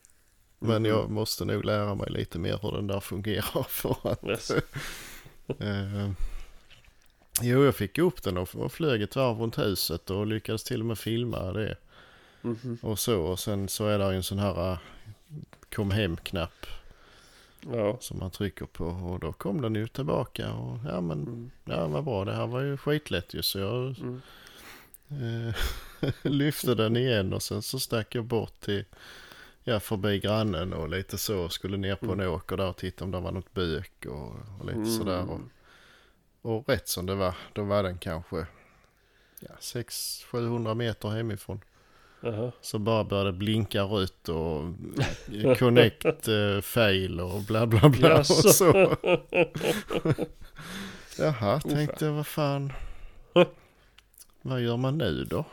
Men Mhm. jag måste nog lära mig lite mer hur den där fungerar för att... Yes. Eh, jo, jag fick upp den och, flög ett varv runt huset och lyckades till och med filma det. Mhm. Och så, och sen så är det ju en sån här eh, kom hem-knapp Ja. som man trycker på och då kom den ju tillbaka och ja men, Mm. ja vad bra, det här var ju skitlätt ju så jag Mm. eh, lyfte den igen och sen så stack jag bort till, ja förbi grannen och lite så, skulle ner på en åker där och titta om det var något bök och, och lite Mm. sådär. Och, och rätt som det var, då var den kanske ja, 600-700 meter hemifrån. Jaha. Så bara började blinka rött och connect eh, fail och bla bla bla och Jaså. så. Jaha, tänkte jag vad fan. Vad gör man nu då?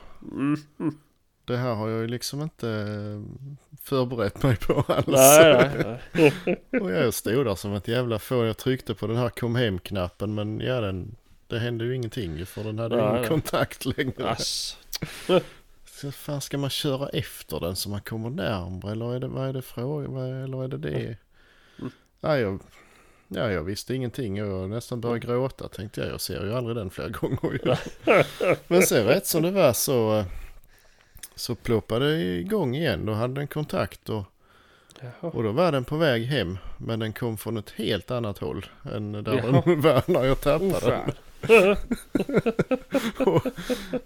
Det här har jag ju liksom inte eh, förberett mig på alls. Nej, nej, nej. Och jag stod där som ett jävla fån. Jag tryckte på den här kom hem-knappen men ja den, det hände ju ingenting för den hade Nej, ingen kontakt längre. Så fan ska man köra efter den så man kommer närmare eller är det, vad är det frågan, eller är det det? Mm. Nej, jag, ja, jag visste ingenting och jag nästan började gråta tänkte jag. Jag ser ju aldrig den flera gånger. Men sen rätt som det var så, så ploppade det igång igen. Då hade den kontakt och, Jaha. och då var den på väg hem. Men den kom från ett helt annat håll än där Jaha. den var när jag tappade Oh, den. Och,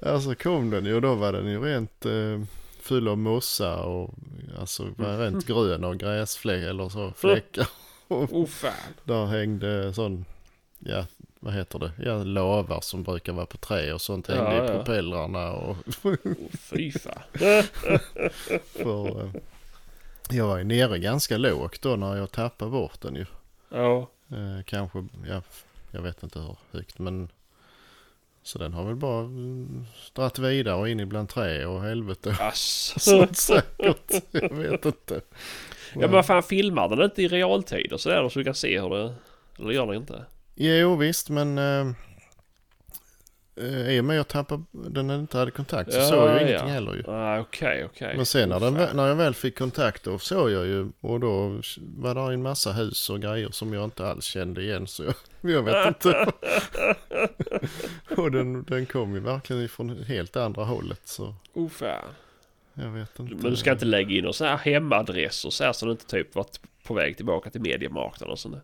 alltså kom den ju och då var den ju rent eh, full av mossa och alltså var rent grön och gräsfläck eller så fläckar. Oh fan. Där hängde sån, ja vad heter det, ja lavar som brukar vara på trä och sånt hängde Ja, i ja. propellrarna och Oh, fy fan. för eh, jag var ju nere ganska lågt då när jag tappade bort den ju. Ja. Eh, kanske, ja, jag vet inte hur högt men så den har väl bara mm, dratt vidare och in ibland trä och helvete. Ass. Sånt säkert. Jag vet inte. Ja men vad fan filmar den inte i realtid och sådär så du kan se hur det... Eller gör den inte? Jo visst men eh, i och med att jag tappade den inte hade kontakt så Ja, såg jag ja. ingenting heller ju. Ah, Okej, okej. Men sen när, den, när jag väl fick kontakt då såg jag ju och då var det en massa hus och grejer som jag inte alls kände igen så jag, jag vet inte. och den, den kom ju verkligen ifrån helt andra hållet så Oh fan. jag vet inte. Men du ska inte lägga in någon sån här hemadress och så här så du inte typ varit på väg tillbaka till mediemarknaden och sånt där.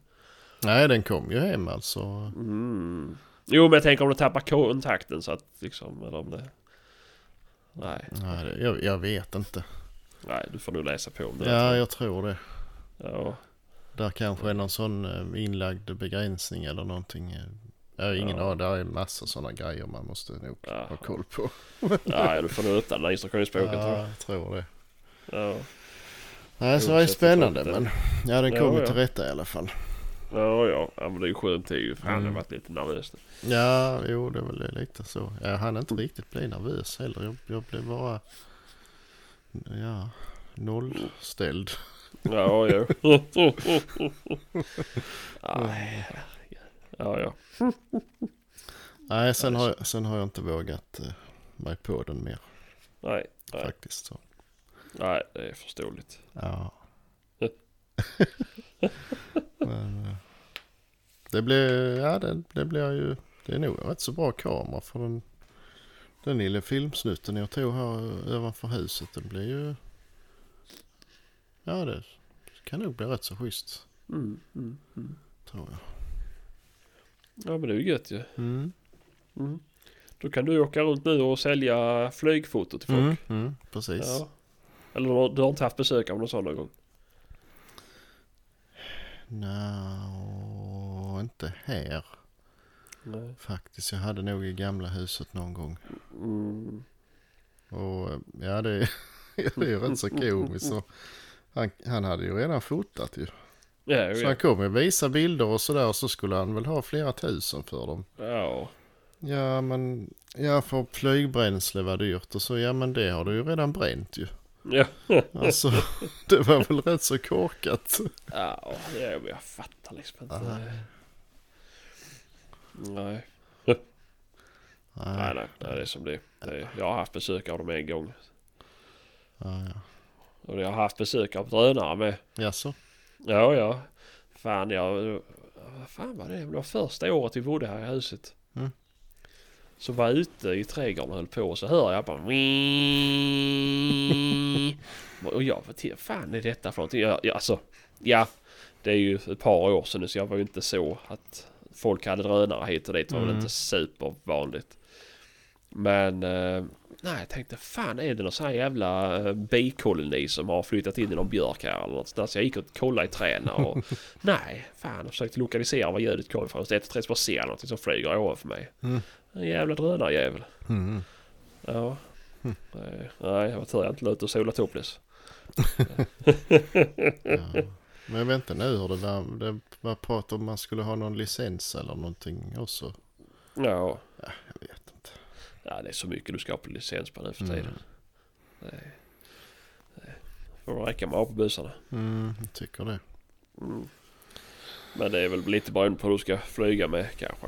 Nej den kom ju hem alltså. Mm. Jo men jag tänker om du tappar kontakten så att liksom, eller om det... Nej, Nej, det, jag, jag vet inte. nej du får nog läsa på om det. Ja jag tror det. Ja, Där kanske är någon sån eh, inlagd begränsning eller någonting. eh. Jag har ingen Ja. aning. Där är massa sådana grejer man måste nog Ja. ha koll på. nej du får nog öppna den där instruktionsboken tror Ja, jag. jag tror det. Ja, Nej, så det Oavsett spännande men ja den kom Ja, ju ja. till rätta i alla fall. Ja, ja. ja men det är ju skönt det är ju. Fan jag har Mm. varit lite nervös. Ja, jo det är väl lite så. Jag hann inte riktigt bli nervös heller. Jag, jag blev bara ja, nollställd. Ja, ja. Aj, ja, ja. Nej, sen har, jag- sen har jag inte vågat eh, mig på den mer Nej, nej, faktiskt. Så. nej, det är förståeligt. Ja. Det blir, ja det, det blir ju, det är nog en rätt så bra kamera för den, den lilla filmsnutten jag tog här ovanför huset. Den blir ju, ja det kan nog bli rätt så schysst Mm, mm, mm. tror jag. Ja men det är ju gött ju. Mm. Mm. Då kan du åka runt nu och sälja flygfoto till folk. Mm, mm, precis. Ja. Eller du har inte haft besök av någon sån någon gång? No, inte här Nej. faktiskt. Jag hade nog i gamla huset någon gång. Mm. Och eh, ja, det, är- det är ju rätt så komiskt. Han, han hade ju redan fotat ju. Ja, Så han kom ju visa bilder och sådär så skulle han väl ha flera tusen för dem. ja. Ja men, ja för flygbränsle var dyrt och så ja men det har du ju redan bränt ju. Ja. Alltså det var väl rätt så korkat. Ja, jag fattar liksom inte. Nej. Nej. Nej, Nej, nej, nej, det är som det är. det är. Jag har haft besök av dem en gång. ja, ja. Och jag har haft besök av drönare med. Jaså? Ja, ja. Fan, jag... Vad fan var det? Det var första året vi bodde här i huset. Mm. Så var jag ute i trädgården och höll på och så hör jag bara... och jag var till, fan är detta för någonting? Jag, jag, alltså, ja. Det är ju ett par år sedan nu så jag var ju inte så att folk hade drönare hit och dit. Det var väl Mm. inte supervanligt. Men eh, nej, jag tänkte fan är det någon sån här jävla eh, bikoloni som har flyttat in i någon björk här eller något sånt där. Så jag gick och kollade i träna och nej, fan jag försökte lokalisera var ljudet kom ifrån. Så ett tre bara ser någonting som flyger ovanför mig. Mm. En jävla drönarjävel. Mm. Ja. Nej, nej, jag var tur jag inte la ut och sola topless. Ja. Men jag vet inte nu det var. Det var prat om man skulle ha någon licens eller någonting också. Ja. Jag vet inte. ja, det är så mycket du ska ha på licens på nu för Mm. tiden. Det, det får räcka med att ha på busarna. Mm, jag tycker det. Mm. Men det är väl lite beroende på hur du ska flyga med kanske.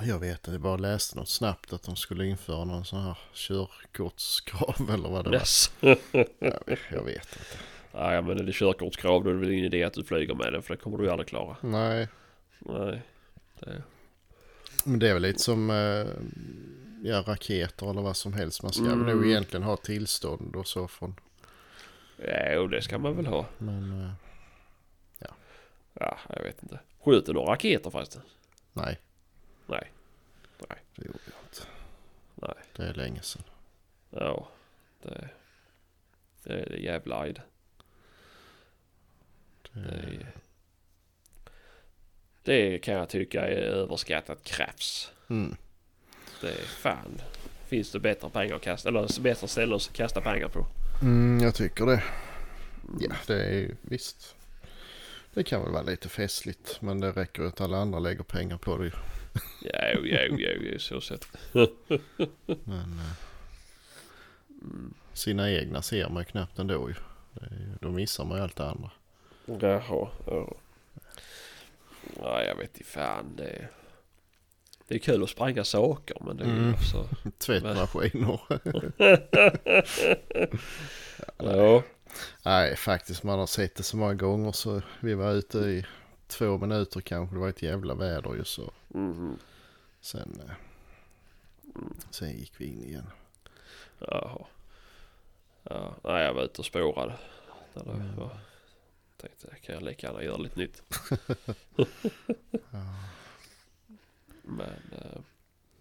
Jag vet inte, jag bara läste något snabbt att de skulle införa någon sån här körkortskrav eller vad det var. Yes. Jag, jag vet inte. Ja, men är det körkortskrav då är det väl ingen idé att du flyger med den för det kommer du ju aldrig klara. Nej, Nej. Det, men det är väl lite som eh, ja, raketer eller vad som helst. Man ska Mm. nog egentligen ha tillstånd och så från. ja, och det ska man väl ha. Men eh, Ja, jag vet inte. Skjuter några raketer förresten? nej, Nej. det gjorde jag inte. Nej. Det är länge sedan. Ja. Det, det är det jävla det. Det, Det, det kan jag tycka är överskattat krafs. mm, Det är fan. Finns det bättre pengar att kasta, eller bättre ställen att kasta pengar på? mm, jag tycker det. Ja, det är visst. Det kan väl vara lite festligt. Men det räcker ju att alla andra lägger pengar på det ju. Ja, jo, jo, jo, jo, så sett. Men eh, sina egna ser man ju knappt ändå ju. Då missar man ju allt det andra. Jaha, ja. Ja, jag vet inte fan. Det är, det är kul att spränga saker men det är Mm. också... Tvättmaskiner. Ja. Nej, faktiskt man har sett det så många gånger så vi var ute i två minuter kanske. Det var ett jävla väder ju så. Mhm. Sen, eh, sen gick vi in igen. Jaha. Ja, nej, jag var ute och spårade. Det Mm. var, tänkte, kan jag lika gärna göra lite nytt. Ja. Men... eh,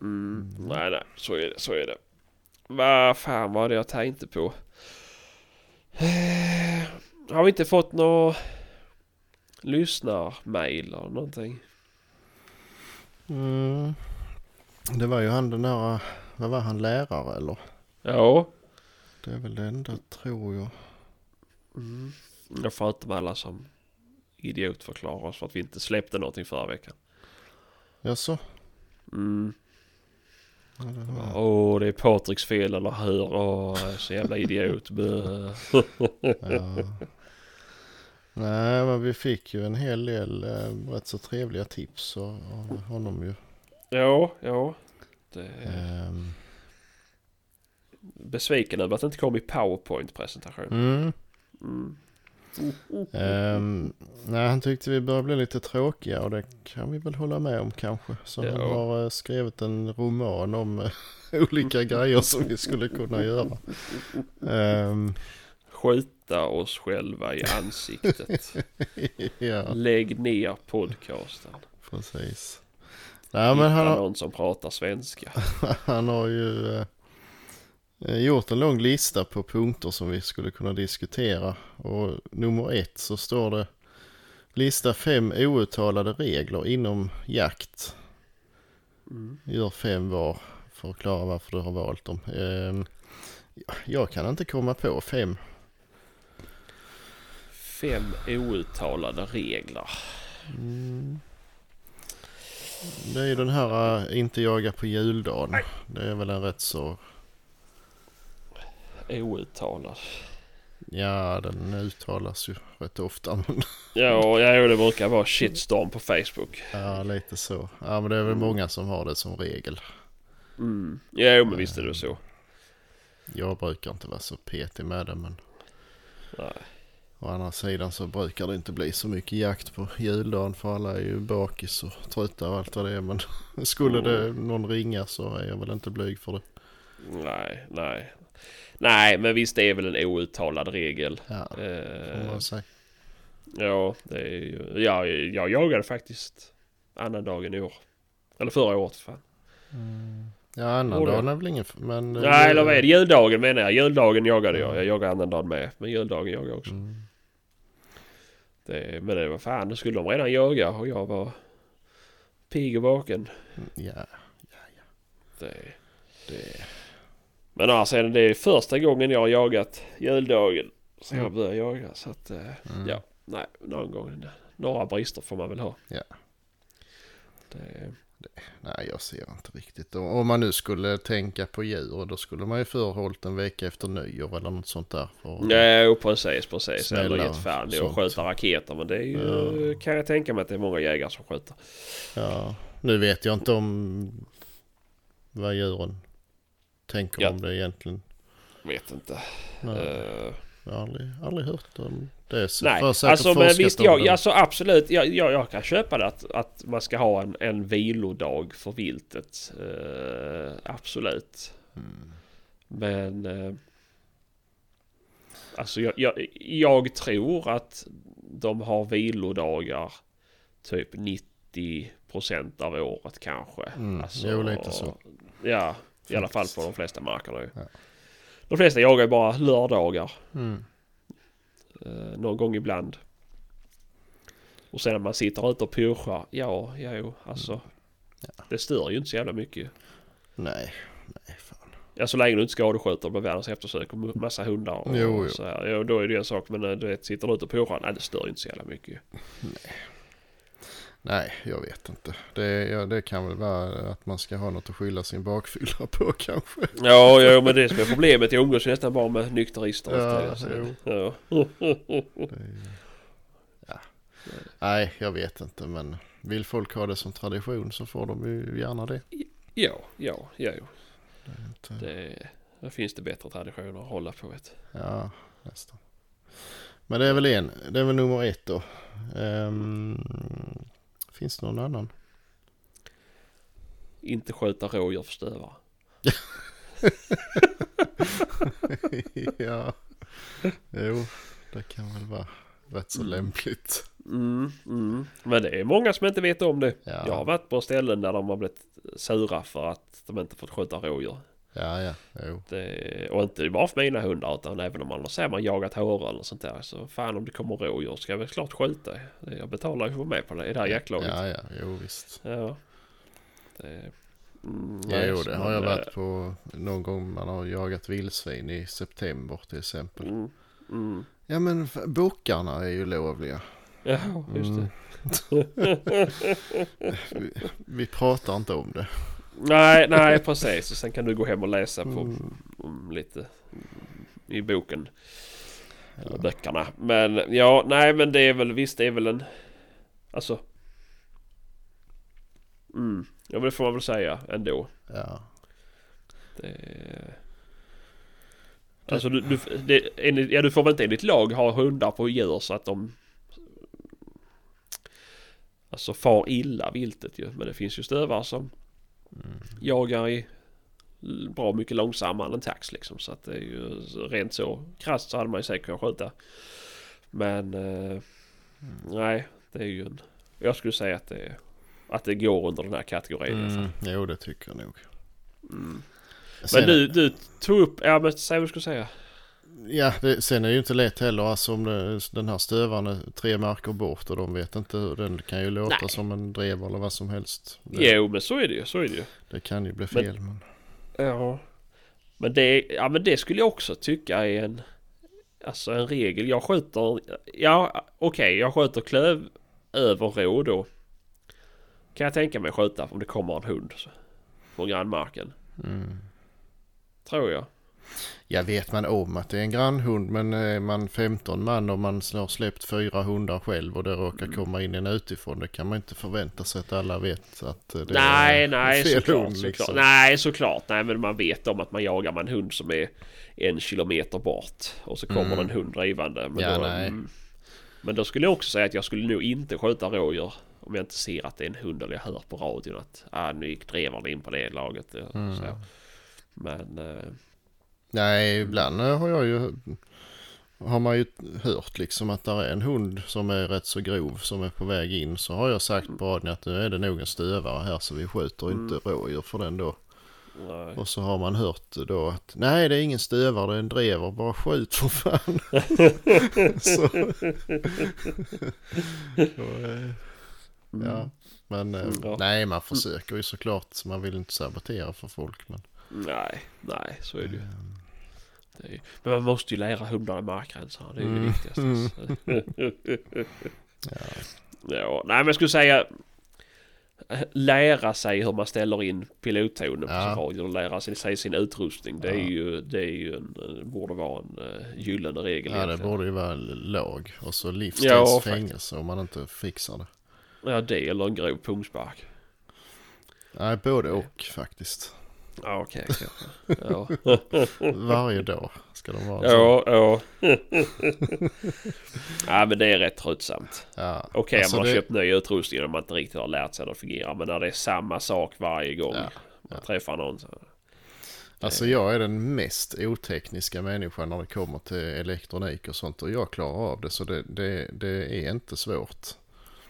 mm, nej, nej. Så är det. Så är det. Vad fan var det jag tänkte på? Eh, Har vi inte fått några lyssnarmail eller någonting? Mm. Det var ju han den där, vad var han, lärare eller? Ja. Det är väl det enda tror jag. Mm. Jag får inte med alla som idiotförklarar oss för att vi inte släppte någonting förra veckan. Jaså? Mm. Ja. Åh, det är Patriks fel eller hur? Åh, jag är så jävla idiot. Ja. Nej, men vi fick ju en hel del eh, rätt så trevliga tips av honom ju. ja, ja. Det Ehm, besviken över att det inte kom i powerpoint-presentation. mm. Mm. Ehm, nej, han tyckte vi börjar bli lite tråkiga och det kan vi väl hålla med om kanske. Så Ja. han har eh, skrivit en roman om eh, olika grejer som vi skulle kunna göra. Ehm, Skjuta oss själva i ansiktet. ja, Lägg ner podcasten. precis. Nej, men han har, någon som pratar svenska. han har ju eh, gjort en lång lista på punkter som vi skulle kunna diskutera. Och nummer ett så står det Lista fem outtalade regler inom jakt. Mm. Gör fem var. Förklara varför du har valt dem. Ehm, jag kan inte komma på fem. Fem outtalade regler. Mm. Det är ju den här äh, inte jaga på juldagen. Det är väl en rätt så... Outtalad. Ja, den uttalas ju rätt ofta. Men Ja, ja det brukar vara shitstorm på Facebook. ja, lite så. Ja, men det är väl många som har det som regel. Mm. Ja, men visst är det så. Jag brukar inte vara så petig med det, men Nej. å andra sidan så brukar det inte bli så mycket jakt på juldagen för alla är ju bakis och trötta och allt vad det är. Men skulle det någon ringa så är jag väl inte blyg för det. Nej, nej. Nej, men visst det är väl en outtalad regel. Ja, Eh, ja, det är ju... Ja, jag jagade faktiskt annandagen i år. Eller förra året fan. Ja, annandagen är väl ingen... Men, eh, Nej, eller vad är det? Juldagen menar jag. Juldagen jagade jag. Jag jagade annandagen med. Men juldagen jagade jag också. Mm. Det, men det var fan, då skulle de redan jaga och jag var pigg och vaken. Ja, Det, det... men alltså det är första gången jag har jagat juldagen. Så jag Mm. började jaga. Så att, eh, Mm. ja, nej, någon gång. Några brister får man väl ha. Ja. Det, Nej, jag ser inte riktigt. Om man nu skulle tänka på djur, då skulle man ju förr hållit en vecka efter nyår eller något sånt där. För... nej, precis, precis. Eller gett fan i att skjuta raketer. Men det är ju, kan jag tänka mig att det är många jägare som skjuter. Ja, nu vet jag inte om vad djuren tänker Ja. om det egentligen. Vet inte. Nej, Eh, jag har aldrig, aldrig hört om det. Så Nej, alltså men visst, jag, alltså absolut. Jag, jag, jag kan köpa det att, att man ska ha en, en vilodag för viltet. Eh, absolut. Mm. Men... Eh, alltså jag, jag, jag tror att de har vilodagar typ 90% av året kanske. Mm, Alltså, jo, lite så. Ja, i alla fall på de flesta markerna ju. Ja. De flesta jagar ju bara lördagar. Mm. Eh, någon gång ibland. Och sen när man sitter ute och pyrschar. Ja, ja jo, alltså. Mm. Ja. Det stör ju inte så jävla mycket. Nej, nej fan. Ja, så länge du inte skadeskjuter och blir världens eftersök och massa hundar och Jo, jo. så här. Ja, då är det en sak. Men eh, du vet, sitter du ute och pyrschar. Nej, det stör ju inte så jävla mycket. Nej, jag vet inte. Det, ja, det kan väl vara att man ska ha något att skylla sin bakfylla på kanske. Ja, ja, men det som är problemet. Jag umgås nästan bara med nykterister. Ja, Ja, så, jo. ja. Ja. Nej, jag vet inte. Men vill folk ha det som tradition så får de ju gärna det. ja, ja, ja, jo. det, är inte, Det, det finns det bättre traditioner att hålla på. Vet. Ja, nästan. Men det är väl en. Det är väl nummer ett då. Ehm, finns det någon annan? Inte skjuta rådjur för stövare. ja, jo, det kan väl vara rätt så lämpligt. Mm, mm. Men det är många som inte vet om det. Ja. Jag har varit på ställen där de har blivit sura för att de inte fått skjuta rådjur. Ja, ja, jo. Det, och inte bara för mina hundar utan även om man säger man jagat hare eller sånt där. Så fan om det kommer rådjur ska jag väl klart skjuta. Jag betalar ju för mig på det i det här jaktlaget. Ja, ja, jo visst. Ja. Det, mm, Ja, nej, jo, det har jag eh, varit på någon gång man har jagat vildsvin i september till exempel. Mm, mm. Ja, men bockarna är ju lovliga. Ja, just Mm. det. Vi, vi pratar inte om det. Nej, nej precis. Och sen kan du gå hem och läsa på Mm. lite i boken. Eller Ja. böckerna. Men ja, nej men det är väl visst det är väl en... Alltså... Mm. Ja men det får man väl säga ändå. Ja. Det, Alltså du, du, det, enligt, ja, du får väl inte enligt lag ha hundar på djur så att de Alltså far illa viltet ju. Men det finns ju stövare som jagar i bra mycket långsammare än tax liksom. Så att det är ju rent så krasst så hade man ju säkert kunnat skjuta. Men eh, nej, det är ju en... Jag skulle säga att det, att det går under den här kategorin. i alla fall. Mm, jo det tycker jag nog. Mm. Men du, du tog upp, ja men säg vad du skulle säga. Ja, det, sen är det ju inte lätt heller. Alltså om det, den här stövaren är tre marker bort och de vet inte hur den kan ju låta Nej. som en drev eller vad som helst. Det, Jo men så är det ju, så är det ju. det kan ju bli Men- fel. Men, Ja. Men det, ja men det skulle jag också tycka är en... Alltså en regel. Jag skjuter... Ja okej, jag skjuter klöv över rå då. Kan jag tänka mig skjuta om det kommer en hund på grannmarken. mm. Tror jag. Jag vet man om att det är en grannhund men är man 15 man och man har släppt fyra hundar själv och det råkar Mm. komma in en utifrån. Det kan man inte förvänta sig att alla vet att eh, det nej, är nej fel såklart, hund. såklart. Liksom. Nej såklart. Nej men man vet om att man jagar med en hund som är en kilometer bort. Och så kommer Mm. en hund drivande. Men, Ja, då, mm, men då skulle jag också säga att jag skulle nog inte skjuta rådjur. Om jag inte ser att det är en hund eller jag hör på radion att ah, nu gick drevaren in på det laget. ja, Mm. Så. Men eh, Nej, ibland har jag ju har man ju hört liksom att det är en hund som är rätt så grov som är på väg in. Så har jag sagt på radion att nu är det nog en stövare här så vi skjuter Mm. inte rådjur för den då. nej. Och så har man hört då att nej det är ingen stövare det är en drever bara skjut för fan. så. så, eh, ja. Men eh, Mm, nej man försöker ju såklart. så Man vill inte sabotera för folk. Men, nej, nej så är det ju. är, ju- men man måste ju lära hundarna markgränserna. Det är ju det Mm. viktigaste. ja. Ja, nej men jag skulle säga lära sig hur man ställer in pilottonen på Ja. sin radio och lära sig, sig sin utrustning. Det är Ja. ju, det är ju en, eh, borde vara en uh, gyllene regel Ja det egentligen. borde ju vara lag och så livstids Ja, fängelse om man inte fixar det. Ja det eller en grov pungspark. Nej både och faktiskt. Ja okej kanske. Ja. Varje dag ska de vara så. ja, ja. ja men det är rätt tröttsamt. Ja. Okej Alltså, om man har det- köpt ny utrustning och man inte riktigt har lärt sig hur det fungerar. Men när det är samma sak varje gång Ja, man träffar någon. Så. Alltså jag är den mest otekniska människan när det kommer till elektronik och sånt och jag klarar av det så det, det, det är inte svårt.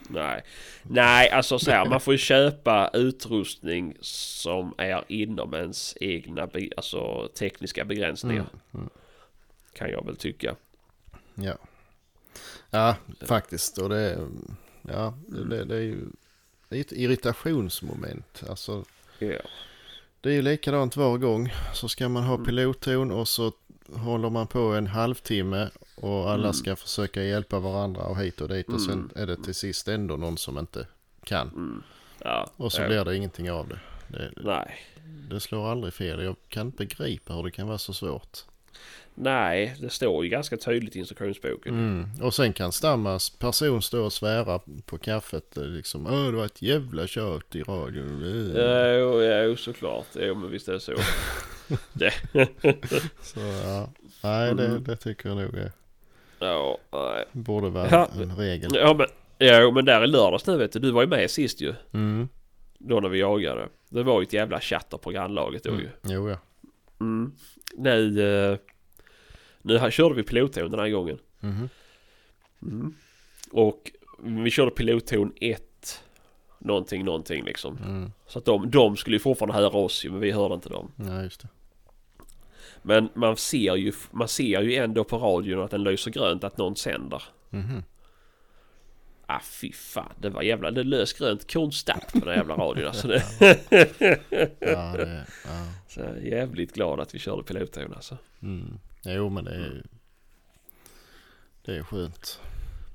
Nej, nej alltså så här, man får ju köpa utrustning som är inom ens egna alltså, tekniska begränsningar. Mm, mm. Kan jag väl tycka. Ja. ja, faktiskt och det, ja, det, det är ju det är ett irritationsmoment. Alltså Ja. Det är ju likadant var gång. Så ska man ha Mm. pilotton och så håller man på en halvtimme och alla Mm. ska försöka hjälpa varandra och hit och dit och sen Mm. är det till sist ändå någon som inte kan. Mm. ja. Och så ja. blir det ingenting av det. det. Nej. Det slår aldrig fel. Jag kan inte begripa hur det kan vara så svårt. Nej, det står ju ganska tydligt i instruktionsboken. Mm. Och sen kan Stammas person stå och svära på kaffet eh, liksom. Åh det var ett jävla tjat i radion. Eh. Ja, jo, ja, såklart. Jo, men visst är det så. det. Så ja. Nej det, det tycker jag nog är, Ja, nej. borde vara Ja. en regel. Ja, men, ja, men där i lördags nu vet du. Du var ju med sist ju. Mm. Då när vi jagade. Det var ju ett jävla chatter på grannlaget då ju. Mm. Jo ja. Mm. Nu, eh, nu här, körde vi pilotton den här gången. Mhm. Mm. Och vi körde pilotton 1 Någonting, någonting liksom. Mm. Så att de, de skulle ju fortfarande höra oss ju, men vi hörde inte dem. Ja just det. Men man ser ju, man ser ju ändå på radion att den lyser grönt att någon sänder. Mhm. Ah fy fan, det var jävla, det lös grönt konstant på den jävla radion alltså. Det, Ja, det, ja. så jag är jävligt glad att vi körde pilotton alltså. Mm. Jo men det är Det är skönt.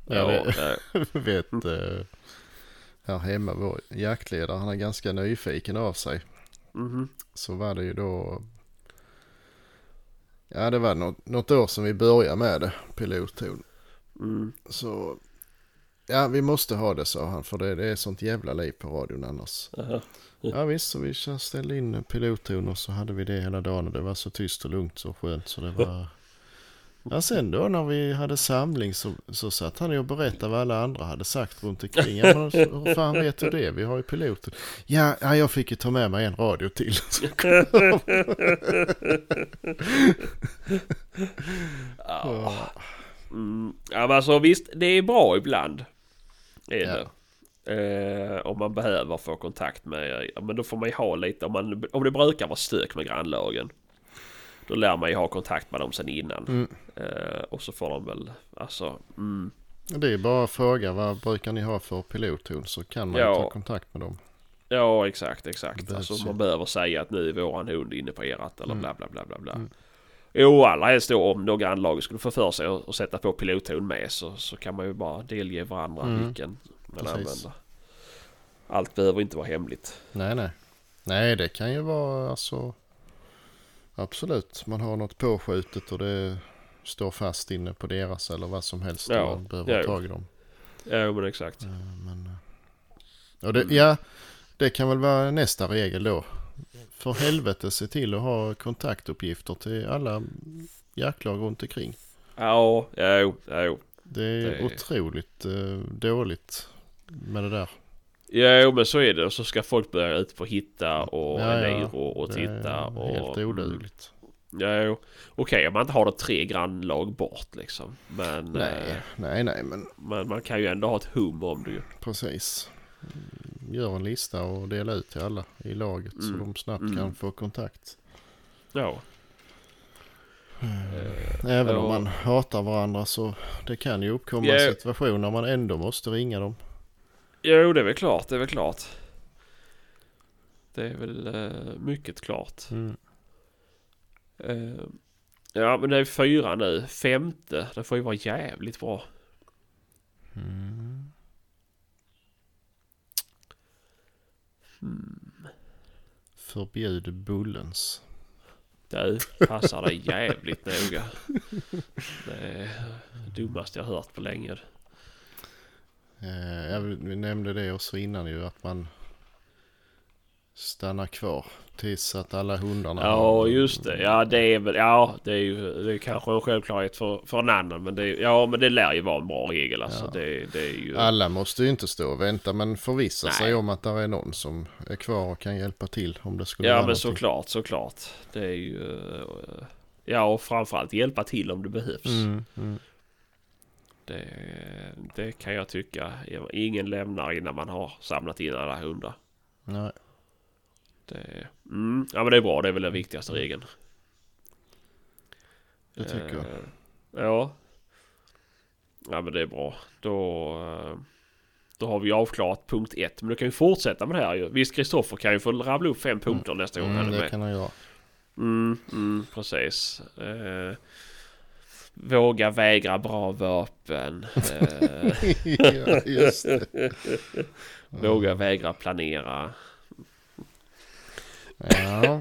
Ja, Jag vet, ja, vet eh, här hemma vår jaktledare han är ganska nyfiken av sig. mhm. Så var det ju då Ja det var något, något år som vi började med det, pilotton. mm, Så Ja, vi måste ha det sa han för det, det är sånt jävla liv på radion annars. Aha. Ja visst, så vi ställde in pilotton och så hade vi det hela dagen och det var så tyst och lugnt så skönt så det var... Ja sen då när vi hade samling så, så satt han och berättade vad alla andra hade sagt runt omkring. Ja, men hur fan vet du det? Vi har ju piloten. Ja, ja jag fick ju ta med mig en radio till. Ja. Mm. ja men alltså visst, det är bra ibland. Är Ja. det. Eh, om man behöver få kontakt med, ja, men då får man ju ha lite, om, man, om det brukar vara stök med grannlagen. Då lär man ju ha kontakt med dem sen innan. Mm. Eh, och så får de väl, alltså, mm, Det är bara att fråga vad brukar ni ha för pilotton så kan man Ja. ta kontakt med dem. Ja exakt exakt. Alltså man behöver säga att nu är våran hund inne på erat eller Mm. bla bla bla bla bla. Mm. Jo allra helst då om då grannlaget skulle få för sig att sätta på pilotton med så, så kan man ju bara delge varandra Mm. vilken man Precis. använder. Allt behöver inte vara hemligt. Nej, nej. Nej, det kan ju vara alltså... Absolut, man har något påskjutet och det står fast inne på deras eller vad som helst. Ja, man behöver ja, tag i dem. Ja men exakt. Eh, Men, eh, och det, ja, det kan väl vara nästa regel då. För helvete se till att ha kontaktuppgifter till alla jaktlag runt omkring. Ja, ja, jo, ja, jo. Det är Det- otroligt eh, dåligt med det där. Ja, jo, men så är det. Och så ska folk börja ut på hitta och Ja, ja. Och Det titta. Och, helt odugligt. Ja, jo. Okej om man inte har det tre grannlag bort liksom. Men, Nej, eh, nej, nej, men men man kan ju ändå ha ett hum om det ju. precis. Gör en lista och dela ut till alla i laget så Mm. de snabbt Mm. kan få kontakt. Ja. Även om ja. man hatar varandra så det kan ju uppkomma Ja. situationer man ändå måste ringa dem. Jo, det är väl klart. Det är väl klart. Det är väl eh, mycket klart. Mm. Eh, ja, men det är fyra nu. Femte, det får ju vara jävligt bra. Mm. Förbjud bullens. Du, passar dig jävligt noga. Det är det dummaste jag hört på länge. Eh, jag, vi nämnde det också innan ju att man stannar kvar tills att alla hundarna Ja, just det. Ja, det är väl... Ja, det är ju det är kanske en självklarhet för, för en annan. Men det, ja, men det lär ju vara en bra regel alltså. Ja. Det, det är ju... Alla måste ju inte stå och vänta men förvissa sig Nej. om att det är någon som är kvar och kan hjälpa till om det skulle Ja, men någonting. såklart, såklart. Det är ju... eh, Ja, och framförallt hjälpa till om det behövs. Mm, mm. Det, det kan jag tycka. Ingen lämnar innan man har samlat in alla hundar. Nej. Det, mm, ja men det är bra, det är väl den viktigaste regeln. Det tycker jag. Eh, Ja. Ja men det är bra. Då, eh, då har vi avklarat punkt ett. Men du kan ju fortsätta med det här ju. Visst Kristoffer kan ju få rabbla upp fem punkter nästa gång Mm, det med. kan han göra. Mm, mm, precis. Eh, våga vägra bra vapen. Eh, ja, just det. våga vägra planera. Ja.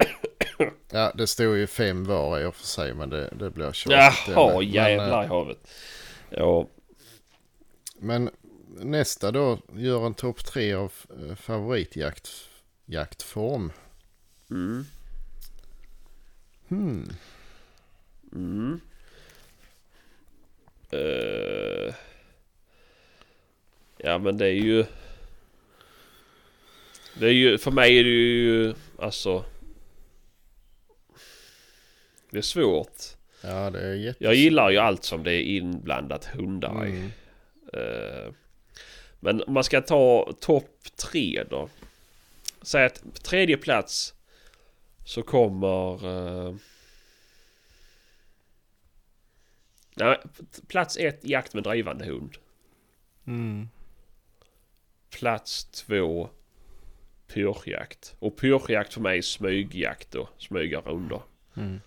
ja, det står ju fem var i och för sig men det, det blir tjatigt. det Jaha, jävlar eh, i havet. Ja, Men nästa då, gör en topp tre av eh, favoritjakt jaktform. mm, Hmm. mm. Eh, ja men det är ju... Det är ju, för mig är det ju alltså... Det är svårt. Ja, det är jätte... Jag gillar ju allt som det är inblandat hundar i. Mm. Eh, Men om man ska ta topp tre då. Säg att på tredje plats så kommer... eh, Nej, plats ett jakt med drivande hund. Mm. Plats två pyrschjakt. Och pyrschjakt för mig är smygjakt då. Smyga rundor. Mm.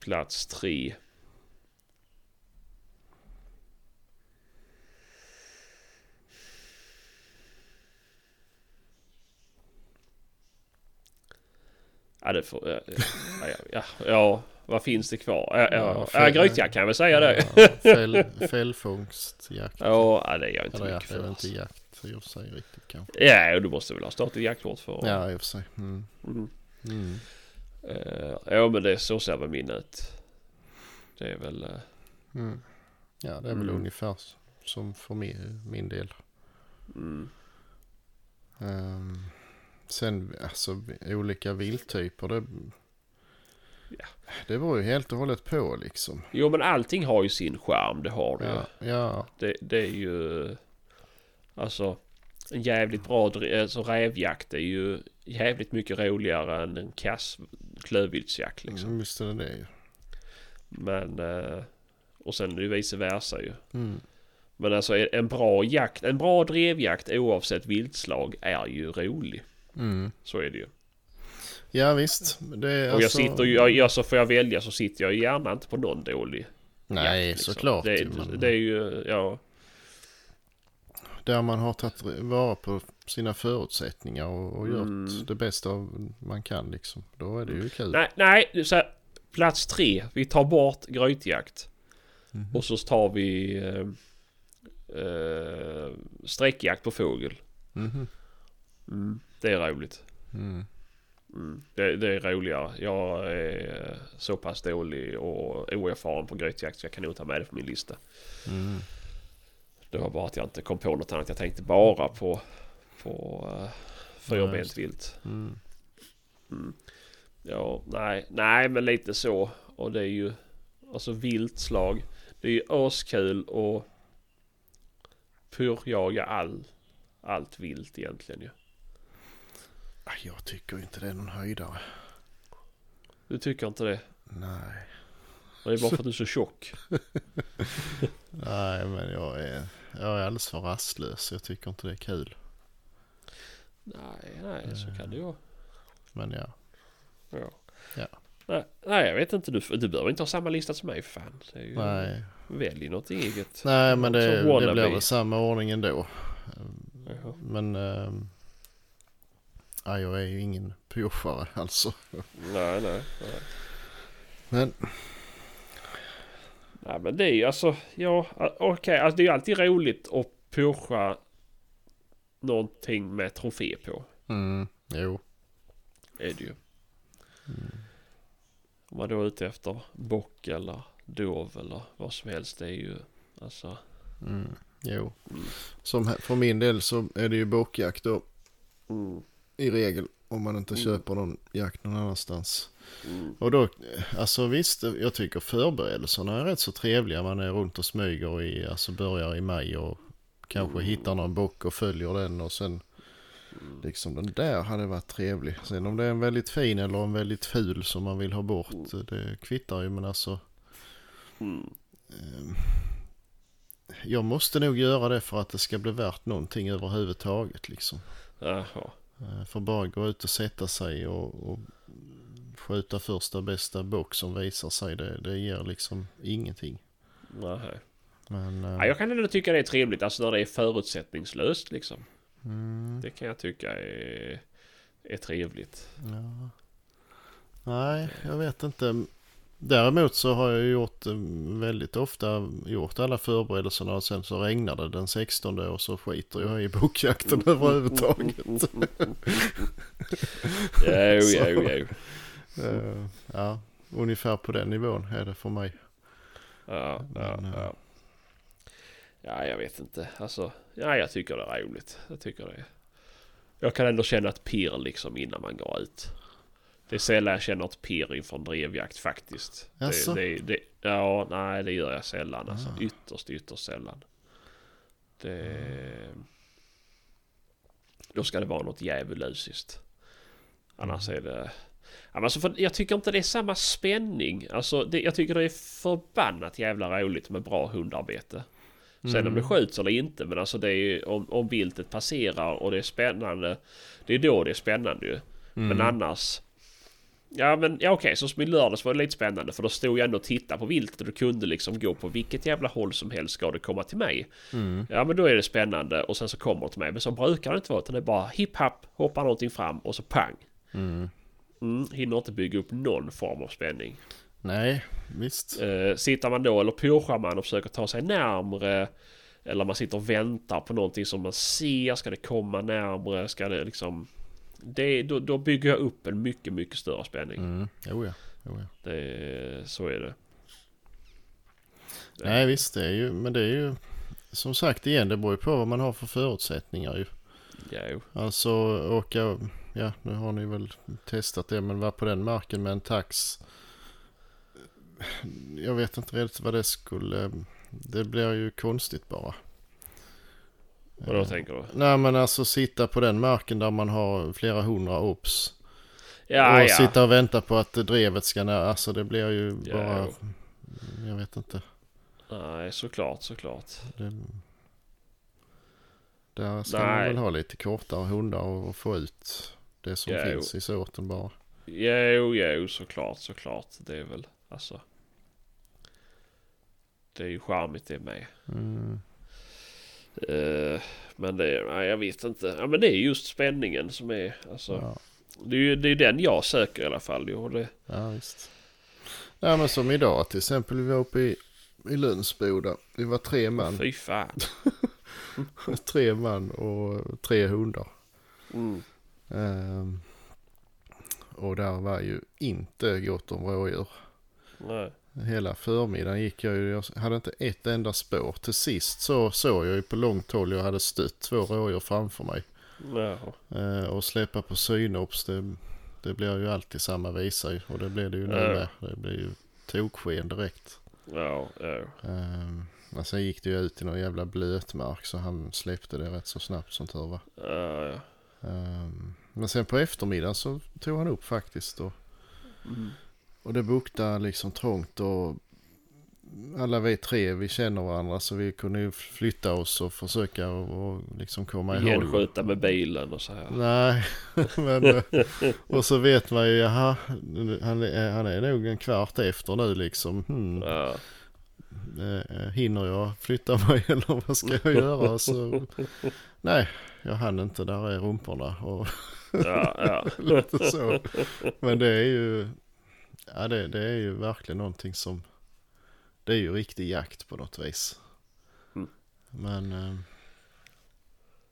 Plats tre. Ja, det får... Ja, ja, ja, ja, vad finns det kvar? Ja, ja, fel- grytjakt kan jag väl säga det. Ja, fäll, fällfångstjakt. Ja, ja, det är jag inte Eller mycket är för. väl inte jakt i och för sig riktigt kanske. Ja, och du måste väl ha statligt jaktkort för. Ja, i och för sig. Mm. Mm. Mm. Eh, ja, men det så ser väl min ut. Det är väl... eh, Mm. Ja, det är väl Mm. ungefär som för min, min del. mm. Ehm, sen alltså olika vilttyper. Det, Ja. det beror ju helt och hållet på liksom. Jo, men allting har ju sin charm. Det har det. Ja, ja, Det, det är ju... Alltså... En jävligt bra alltså, rävjakt är ju jävligt mycket roligare än en kass klövviltsjakt liksom. mm, visst är det det ju. Men... eh, och sen är det ju vice versa ju. Mm. Men alltså en bra jakt, en bra drevjakt oavsett viltslag är ju rolig. Mm. Så är det ju. Ja visst. Det är Och jag alltså, sitter ju, jag, jag, så får jag välja så sitter jag gärna inte på någon dålig Nej, jakt, liksom. såklart. Det, men det är ju, ja. Där man har tagit vara på sina förutsättningar och, och gjort Mm. det bästa av man kan liksom. Då är det ju kul. Nej, nej, så här, plats tre. Vi tar bort grytjakt. Mhm. Och så tar vi eh, eh, sträckjakt på fågel. Mhm. Mm, det är roligt. Mm. Det, det är roligare. Jag är så pass dålig och oerfaren på grytjakt så jag kan nog ta med det på min lista. Mm. Det var bara att jag inte kom på något annat. Jag tänkte bara på, på uh, Ja, fyrbent vilt. Mm. Mm. Ja, nej, nej men lite så. Och det är ju alltså viltslag. Det är ju askul och pyrjaga all, allt vilt egentligen ju. Ah, Jag tycker inte det är någon höjdare. Du tycker inte det? Nej. Det är bara för att du är så tjock. Nej, men jag är, jag är alldeles för rastlös. Jag tycker inte det är kul. Nej, nej, så kan det ju vara. Men ja. Ja. Ja. Nej, nej, jag vet inte. Du, du behöver inte ha samma lista som mig fan. Ju, Nej, Välj något eget. Nej men det, det blir väl samma ordning ändå. Jaha. Men ähm, ja, jag är ju ingen pushare alltså. Nej, nej, nej. Men Nej men det är ju alltså, ja okej, alltså det är ju alltid roligt att pusha någonting med trofé på. mm, jo. Är det ju. Om man då är ute efter bock eller dov eller vad som helst. Det är ju alltså. Mm, jo. Mm. Som för min del så är det ju bockjakt då Mm, i regel. Om man inte Mm. köper någon jakt någon annanstans. mm, Och då, alltså visst, jag tycker förberedelserna är rätt så trevliga. Man är runt och smyger i, alltså börjar i maj och kanske Mm. hittar någon bock och följer den och sen mm. liksom den där hade varit trevlig. Sen om det är en väldigt fin eller en väldigt ful som man vill ha bort, Mm. det kvittar ju men alltså ehm, jag måste nog göra det för att det ska bli värt någonting överhuvudtaget liksom. Jaha. Eh, För bara gå ut och sätta sig och, och skjuta första bästa bock som visar sig, det, det ger liksom ingenting. Nej. Men... eh, Ja, jag kan ändå tycka det är trevligt alltså när det är förutsättningslöst liksom. mm, Det kan jag tycka är, är trevligt. ja. Nej, jag vet inte. Däremot så har jag gjort eh, väldigt ofta gjort alla förberedelserna och sen så regnar det den 16 och så skiter jag i bokjakten överhuvudtaget. Jo, jo, jo. Eh, Ja, ungefär på den nivån är det för mig. Ja, ja, Men, eh, ja. Ja, jag vet inte. Alltså, ja, jag tycker det är roligt. Jag tycker det. Jag kan ändå känna ett pirr liksom innan man går ut. Det är sällan jag känner ett pirr inför en drevjakt faktiskt. Jaså? Det, det, det, ja, nej det gör jag sällan. Alltså, Ah. ytterst, ytterst sällan. Det... Då ska det vara något djävulusiskt. Annars Mm. är det... Men alltså för jag tycker inte det är samma spänning. Alltså, det, jag tycker det är förbannat jävla roligt med bra hundarbete. Sen om det Mm. skjuts eller inte, men alltså det är ju om, om viltet passerar och det är spännande. Det är då det är spännande ju. Men Mm. annars... Ja men ja, okej, så som i lördags var det lite spännande för då stod jag ändå och tittade på viltet och du kunde liksom gå på vilket jävla håll som helst ska det komma till mig. Mm. Ja men då är det spännande och sen så kommer det till mig. Men så brukar det inte vara utan det är bara hipp happ, hoppar någonting fram och så pang. Mm. Mm, hinner inte bygga upp någon form av spänning. Nej, visst. Eh, sitter man då eller pushar man och försöker ta sig närmre eller man sitter och väntar på någonting som man ser. Ska det komma närmre? Ska det liksom... Det, då, då bygger jag upp en mycket, mycket större spänning. Mm. Jo, ja. Jo, ja. Det, så är det. Nej visst, det är ju, men det är ju som sagt igen, det beror ju på vad man har för förutsättningar ju. Ja, jo. Alltså åka, ja nu har ni väl testat det, men vara på den marken med en tax. Jag vet inte riktigt vad det skulle, det blir ju konstigt bara. Vad då tänker du? Nej men alltså sitta på den marken där man har flera hundra obs. Ja, och ja. sitta och vänta på att drevet ska ner. Alltså det blir ju Ja, bara... jo. Jag vet inte. Nej, såklart, såklart. Det, där ska Nej. man väl ha lite kortare hundar och, få ut det som Ja, finns i såten bara. Jo, jo, såklart, såklart. Det är väl alltså. Det är ju charmigt det med. Mm. Eh, men det nej, jag vet inte. Ja, men det är just spänningen som är, alltså. Ja, Det är ju det är den jag söker i alla fall. Jo, det, ja visst. Nej men som idag till exempel. Vi var uppe i, i Lönsboda. Vi var tre man. fy fan. tre man och tre hundar. Mm. Ehm, och där var ju inte gott om rådjur. Nej. Hela förmiddagen gick jag ju, jag hade inte ett enda spår. Till sist så såg jag ju på långt håll, jag hade stött två rådjur framför mig. Ja. Eh, och släppa på synops, det, det blir ju alltid samma visa ju. Och det blev det ju nu Ja. med. Det blir ju toksken direkt. Ja, ja. Eh, men sen gick det ju ut i någon jävla blötmark så han släppte det rätt så snabbt som tur var. Ja, ja. Eh, men sen på eftermiddagen så tog han upp faktiskt. Och, Mm. Och det buktade liksom trångt och alla vi tre vi känner varandra så vi kunde ju flytta oss och försöka och, och liksom komma ihåg. Genskjuta med bilen och så här. Nej, men eh, och så vet man ju, jaha, han är, han är nog en kvart efter nu liksom. Hmm, Ja. eh, hinner jag flytta mig eller vad ska jag göra? Så, nej, jag hann inte, där är rumporna och Ja, ja. lite så. Men det är ju, ja det, det är ju verkligen någonting som, det är ju riktig jakt på något vis. Mm. Men, eh,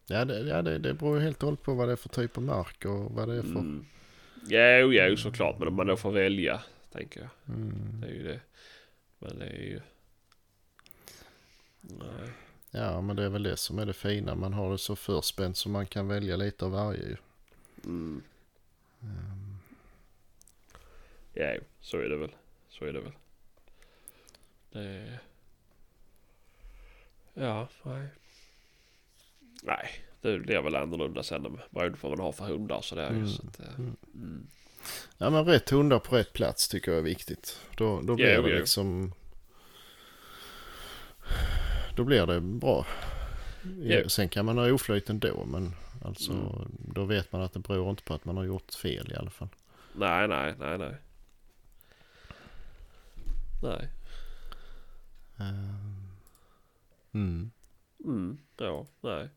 ja, det, ja det, det beror ju helt och hållet på vad det är för typ av mark och vad det är för. Mm. Jo, jo, såklart. Men om man då får välja, tänker jag. Mm. Det är ju det. Men det är ju... Nej. Ja, men det är väl det som är det fina. Man har det så förspänt så man kan välja lite av varje ju. Mm. Ja, så är det väl. Så är det väl. Det... Ja, nej. Nej, det blir väl annorlunda sen beroende på vad man har för hundar så där. Mm. Så att, eh, Mm. mm. Ja, men rätt hundar på rätt plats tycker jag är viktigt. Då, då blir Jo, det jo. liksom... Då blir det bra. Jo. Sen kan man ha oflyt ändå, men alltså Mm. då vet man att det beror inte på att man har gjort fel i alla fall. Nej, nej, nej, nej. Nej. Ehm. Mm. Mm, ja, nej.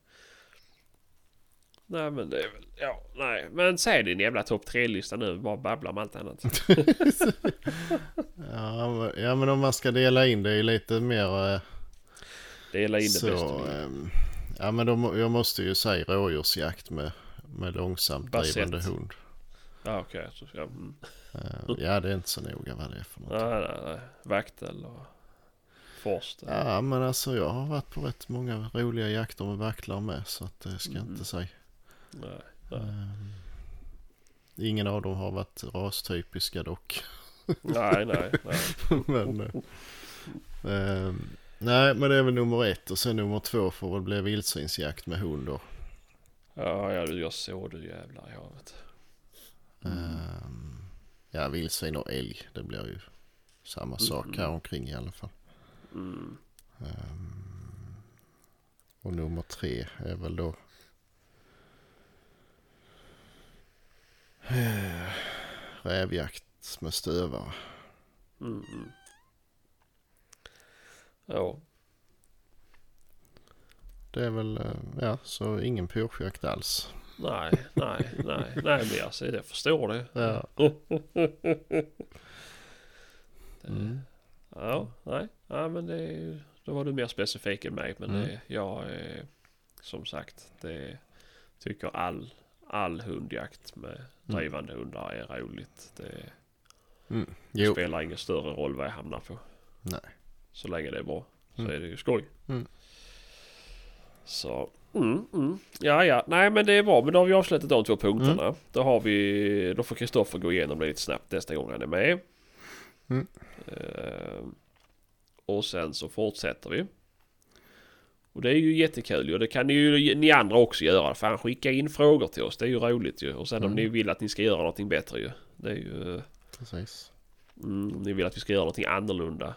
Nej men det är väl, ja, nej. Men säg din jävla topp tre-lista nu, bara babbla om allt annat. Ja, ja, men om man ska dela in det i lite mer... eh, Dela in det så, vill. ehm, ja, men då, jag måste ju säga rådjursjakt med, med långsamt Basett. drivande hund. Ja okej, så ska jag... Mm. Eh, ja, det är inte så noga vad det är för något. Nej, nej, nej. Vaktel och Forst. Ja, men alltså jag har varit på rätt många roliga jakter med vaktlar med så att det ska jag Mm. inte säga. Nej, nej. Ehm, ingen av dem har varit rastypiska dock. nej, nej, nej. men, eh, ehm, nej, men det är väl nummer ett och sen nummer två får väl bli vildsvinsjakt med hund då. Ja, ja, du gör så du jävlar i havet. Ehm, ja, vildsvin och älg, det blir ju samma sak Mm. här omkring i alla fall. Mm. Ehm, och nummer tre är väl då eh, rävjakt med stövare. Mm. mm. Ja, Det är väl, eh, ja, så ingen pyrschjakt alls. Nej, nej, nej, nej, men jag säger det, förstår det. Ja. Mm. Ja, nej. Ja, men det är då var du mer specifik än mig. Men Mm. det, jag är som sagt, det tycker all, all hundjakt med drivande hundar är roligt. Det Mm. Spelar ingen större roll vad jag hamnar på. Nej. Så länge det är bra så Mm. är det ju skoj. Mm. Så, mm, mm. Ja, ja. Nej, men det är bra. Men då har vi avslutat de två punkterna. Mm. Då har vi... Då får Kristoffer gå igenom det lite snabbt nästa gång han är med. Mm. Eh, och sen så fortsätter vi. Och det är ju jättekul. Och det kan ju ni andra också göra. Fan skicka in frågor till oss. Det är ju roligt ju. Och sen om Mm. ni vill att ni ska göra någonting bättre ju. Det är ju... Precis. Mm, om ni vill att vi ska göra någonting annorlunda.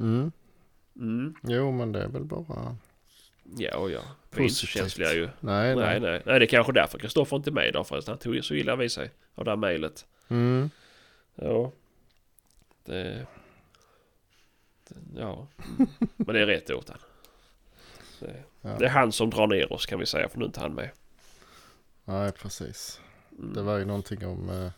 Mm. Mm. Jo men det är väl bara... Ja, och ja. Vi är inte så Positivt. känsliga ju. Nej Nej, nej. nej. Nej, det är kanske därför Kristoffer inte är med idag förresten. Han tog så illa vid sig av det här mejlet. Mm. Ja. Det... ja. Men det är rätt åt han. Det, Ja. det är han som drar ner oss kan vi säga för nu är inte han med. Nej precis. Mm. Det var ju någonting om eh,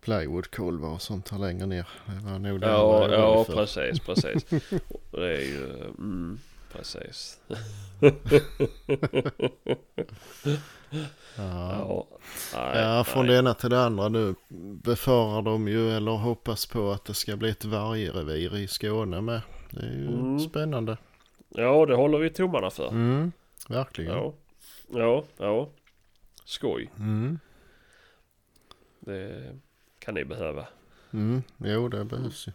plywoodkolvar och sånt här längre ner. Det var nog det jag Ja, ja för. precis, precis. Det är ju... Mm, precis. Ja. Ja, Ja, från nej. det ena till det andra nu befarar de ju eller hoppas på att det ska bli ett vargrevir i Skåne med. Det är ju Mm. spännande. Ja, det håller vi tummarna för. Mm, verkligen. Ja, ja, ja. Skoj. Mm. Det kan ni behöva. Mm. Jo, det behövs ju.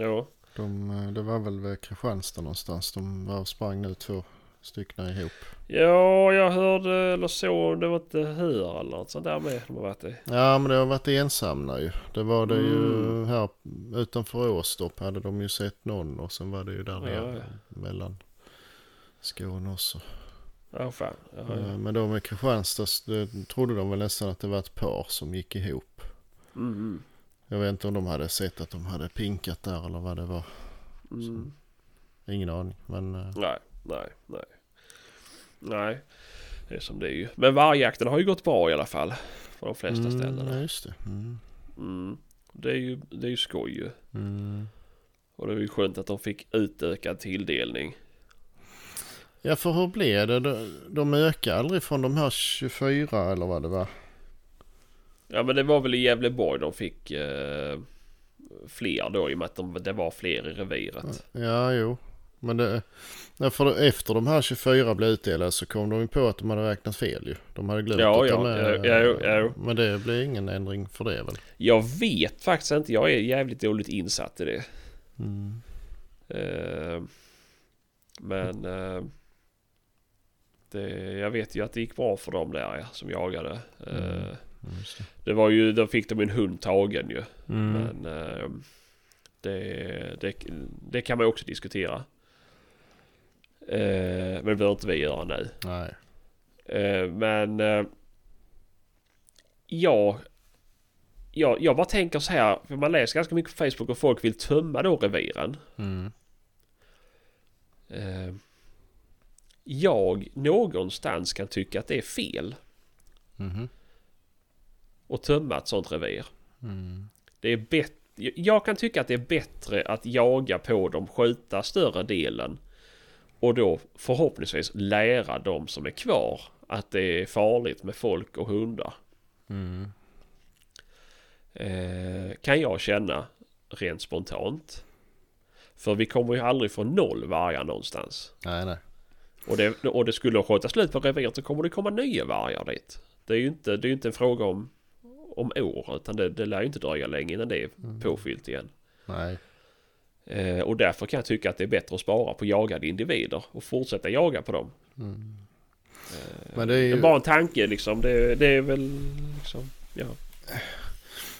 Ja, De, eh, det var väl vid Kristianstad någonstans. De var och sprang nu två stycken ihop. ja jag hörde eller så. Det var inte hör eller något sånt där med. De har varit i. Ja, men det har varit ensamma ju. Det var det ju Mm. här utanför Åstorp hade de ju sett någon och sen var det ju där Ja, nere ja. mellan Skåne också. Ja, fan. Ja, ja. Eh, Men de i Kristianstad det trodde de väl nästan att det var ett par som gick ihop. Mm, Jag vet inte om de hade sett att de hade pinkat där eller vad det var. mm. Ingen aning. Men eh, Nej, nej, nej. Nej, det är som det är ju. Men vargjakten har ju gått bra i alla fall. På de flesta mm, ställena. ja, just det. Mm, Mm. Det är ju, det är ju skoj ju. mm. Och det är ju skönt att de fick utökad tilldelning. Ja för hur blev det? De, de ökade aldrig från de här 24 eller vad det var. Ja men det var väl i Gävleborg de fick eh, fler då i och med att de, det var fler i reviret. Ja jo. Men det, för efter de här 24 blev utdelade så kom de ju på att de hade räknat fel ju. De hade glömt Ja, att ja, ta med. ja, ja, ja. Men det blir ingen ändring för det väl? Jag vet faktiskt inte. Jag är jävligt dåligt insatt i det. Mm. Eh, men eh, det, jag vet ju att det gick bra för dem där som jagade. Eh, Mm. Ja, det. Var ju, då fick de en hund tagen ju. Mm. Men eh, det, det, det kan man också diskutera. Eh, men det behöver inte vi göra nu. Nej. Eh, men eh, ja, ja, jag bara tänker så här. För man läser ganska mycket på Facebook och folk vill tömma då reviren. Mm. Eh, jag någonstans kan tycka att det är fel Mhm. Att tömma ett sånt revir. Mm. Det är bättre. Jag kan tycka att det är bättre att jaga på dem, skjuta större delen och då förhoppningsvis lära de som är kvar att det är farligt med folk och hundar. Mm. Eh, kan jag känna rent spontant. För vi kommer ju aldrig få noll vargar någonstans. Nej nej. Och det, och det skulle skjuta slut på reviret så kommer det komma nya vargar dit. Det är ju inte, det är inte en fråga om, om år utan det, det lär ju inte dröja länge innan det är påfyllt igen. Nej. Eh, och därför kan jag tycka att det är bättre att spara på jagade individer och fortsätta jaga på dem. Mm. Eh, Men det är Det ju... är bara en tanke liksom. Det, det är väl liksom, ja.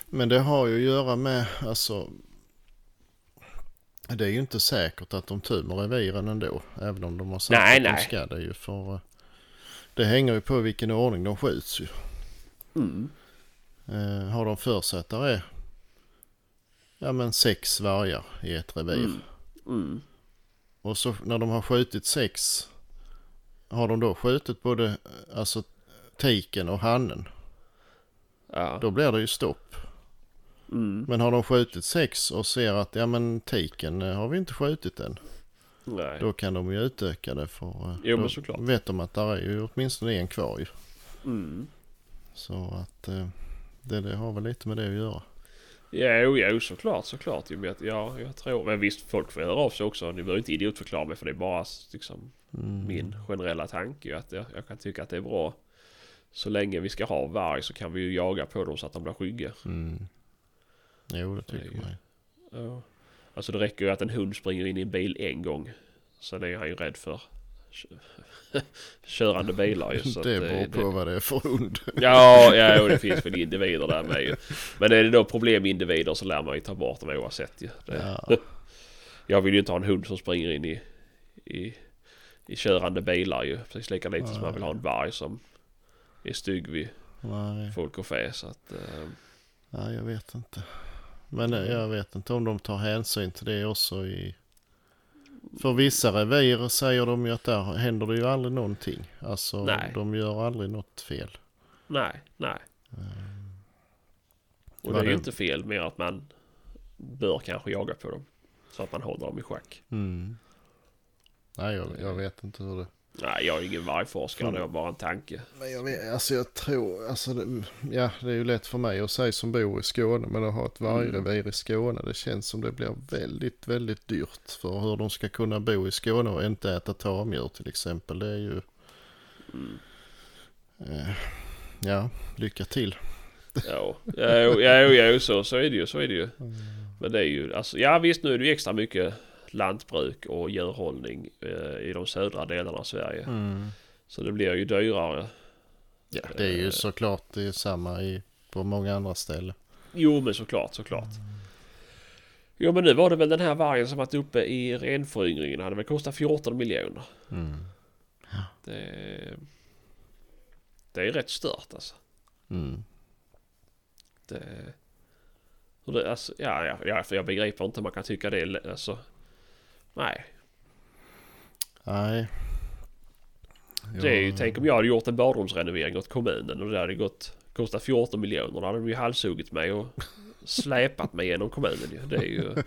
Men det har ju att göra med, alltså. Det är ju inte säkert att de tömmer reviren ändå. Även om de har sagt Nej, att de nej. ska det ju. För eh, det hänger ju på vilken ordning de skjuts ju. Mm. Eh, har de för sig att det är ja, men sex vargar i ett revir. Mm. Mm. Och så när de har skjutit sex. Har de då skjutit både alltså tiken och hannen. Ja. Då blir det ju stopp. Mm. Men har de skjutit sex och ser att ja men tiken eh, har vi inte skjutit än. Nej. Då kan de ju utöka det för eh, Jo, då såklart. vet de att där är ju åtminstone en kvar ju. Mm. Så att eh, det, det har väl lite med det att göra. Jo, jo, såklart, såklart. Jag- Ja, jag tror. Men visst, folk får höra av sig också. Ni behöver inte idiotförklara mig för det är bara liksom Mm. min generella tanke. Att jag, jag kan tycka att det är bra. Så länge vi ska ha varg så kan vi ju jaga på dem så att de blir skygga. Mm. Jo det tycker Det man. Ja. Alltså det räcker ju att en hund springer in i en bil en gång. Sen är han ju rädd för körande bilar ju. Så det beror på vad det är för hund. Ja, ja jo, det finns väl individer där med ju. Men är det då problem med individer så lär man ju ta bort dem oavsett ju. Det, Ja. Jag vill ju inte ha en hund som springer in i, i, i körande bilar ju. Precis lika lite som man vill ha en varg som är stygg vid Nej, folk och fä. Så att, eh, nej, jag vet inte. Men eh, jag vet inte om de tar hänsyn till det också i... För vissa revir säger de ju att där händer det ju aldrig någonting. Alltså Nej. de gör aldrig något fel. nej, nej. Och det är ju det- inte fel mer att man bör kanske jaga på dem. Så att man håller dem i schack. Mm. Nej, jag, jag vet inte hur det... Nej, jag är ingen vargforskare. Mm. Det var bara en tanke. Men jag vet, alltså jag tror, alltså det, ja det är ju lätt för mig att säga som bor i Skåne men att ha ett vargrevir i Skåne det känns som det blir väldigt, väldigt dyrt för hur de ska kunna bo i Skåne och inte äta tamdjur till exempel. Det är ju, Mm. eh, ja, lycka till. Ja, ja, ja, ja, så, så är det ju. Så är det ju. Men det är ju, alltså, ja visst nu är det ju extra mycket lantbruk och djurhållning eh, i de södra delarna av Sverige. Mm. Så det blir ju dyrare. Ja, det är ju Eh. såklart det är samma i, på många andra ställen. Jo men såklart, såklart. Jo men nu var det väl den här vargen som varit uppe i renföryngringen. Hade väl kostat 14 miljoner. Mm. Det, det är rätt stört alltså. Mm. Det, det, alltså ja, ja, ja, för jag begriper inte hur man kan tycka det. är- Alltså, nej. Nej. Det är ju, tänk om jag hade gjort en badrumsrenovering åt kommunen och det hade gått, kostat 14 miljoner. Då hade de ju halshuggit mig och släpat mig genom kommunen ju. Det är ju...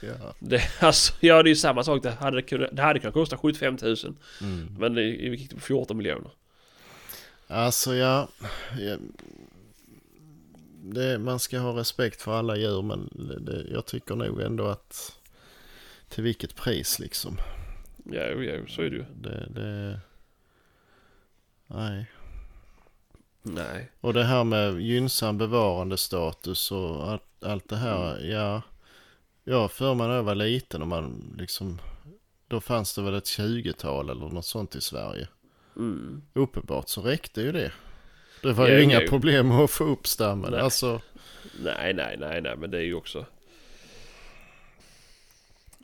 Ja. Det, alltså, ja det är ju samma sak. Det hade kunnat, det hade kunnat kosta 75 000. Mm. Men det gick på 14 miljoner. Alltså ja, ja det, man ska ha respekt för alla djur men det, jag tycker nog ändå att till vilket pris liksom. Ja, ja, så är det ju. Det, det, nej. Nej. Och det här med gynnsam bevarandestatus och allt, allt det här, ja. Jag för mig när jag var liten och man liksom, då fanns det väl ett 20-tal eller något sånt i Sverige. Mm. Uppenbart så räckte ju det. Det var Ja, ju inga ja. problem att få upp stammen. Nej. Alltså, Nej, nej, nej, nej, men det är ju också...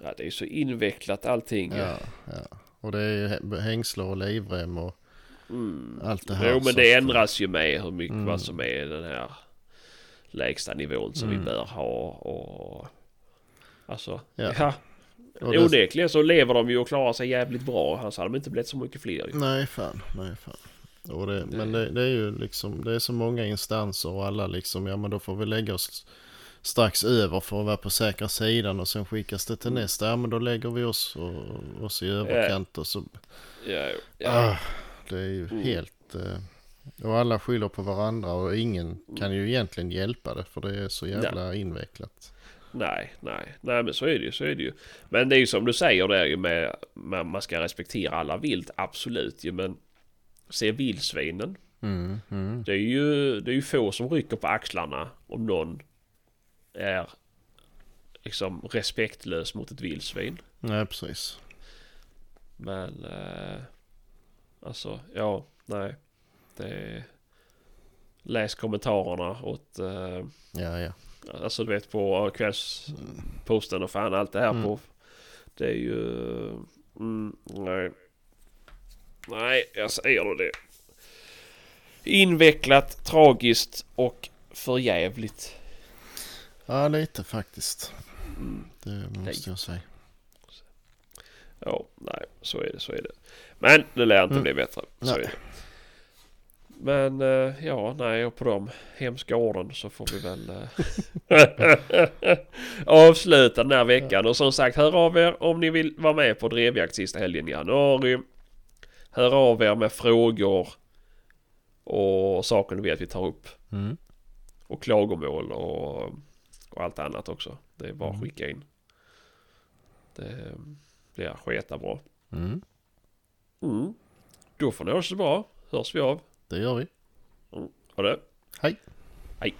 Ja, det är så invecklat allting. Ja, ja. Och det är ju hä- hängslar och livrem och Mm. allt det här. Jo, men det ändras ju med hur mycket Mm. vad som är den här lägsta nivån som Mm. vi bör ha och... Alltså, Ja. ja. Och det- Onekligen så lever de ju och klarar sig jävligt bra. Annars hade de inte blivit så mycket fler ju. Nej, fan. Nej, fan. Och Det- Men det, det är ju liksom, det är så många instanser och alla liksom, ja men då får vi lägga oss strax över för att vara på säkra sidan och sen skickas det till nästa. Ja men då lägger vi oss, och, oss i överkant och så. Ja, ja. Ah, det är ju Mm. helt... Eh, och alla skyller på varandra och ingen kan ju egentligen hjälpa det för det är så jävla invecklat. Nej, nej, nej men så är det ju, så är det ju. Men det är ju som du säger det är ju med, med man ska respektera alla vilt, absolut ju. Men se vildsvinen. Mm, mm. Det är ju, det är ju få som rycker på axlarna om någon är liksom respektlös mot ett vildsvin. Nej, precis. Men eh, alltså, ja, nej. Det Läs kommentarerna åt eh, Ja, ja. Alltså du vet på kvällsposten och fan allt det här Mm. på. Det är ju... Mm, nej. Nej, jag säger det. Invecklat, tragiskt och förjävligt. Ja, lite faktiskt. Det måste jag säga. Ja, nej, så är det, så är det. Men det lär inte Mm. bli bättre. Så Nej. är det. Men eh, ja, nej och på de hemska orden så får vi väl eh, avsluta den här veckan. Och som sagt, hör av er om ni vill vara med på drevjakt sista helgen i januari. Hör av er med frågor och saker ni vet vi tar upp. Mm. Och klagomål och, och allt annat också. Det är bara att Mm. skicka in. Det blir sketa bra. Mm. Mm. Då får ni ha det så bra. Hörs vi av. Det gör vi. Ha det. Hej. Hej.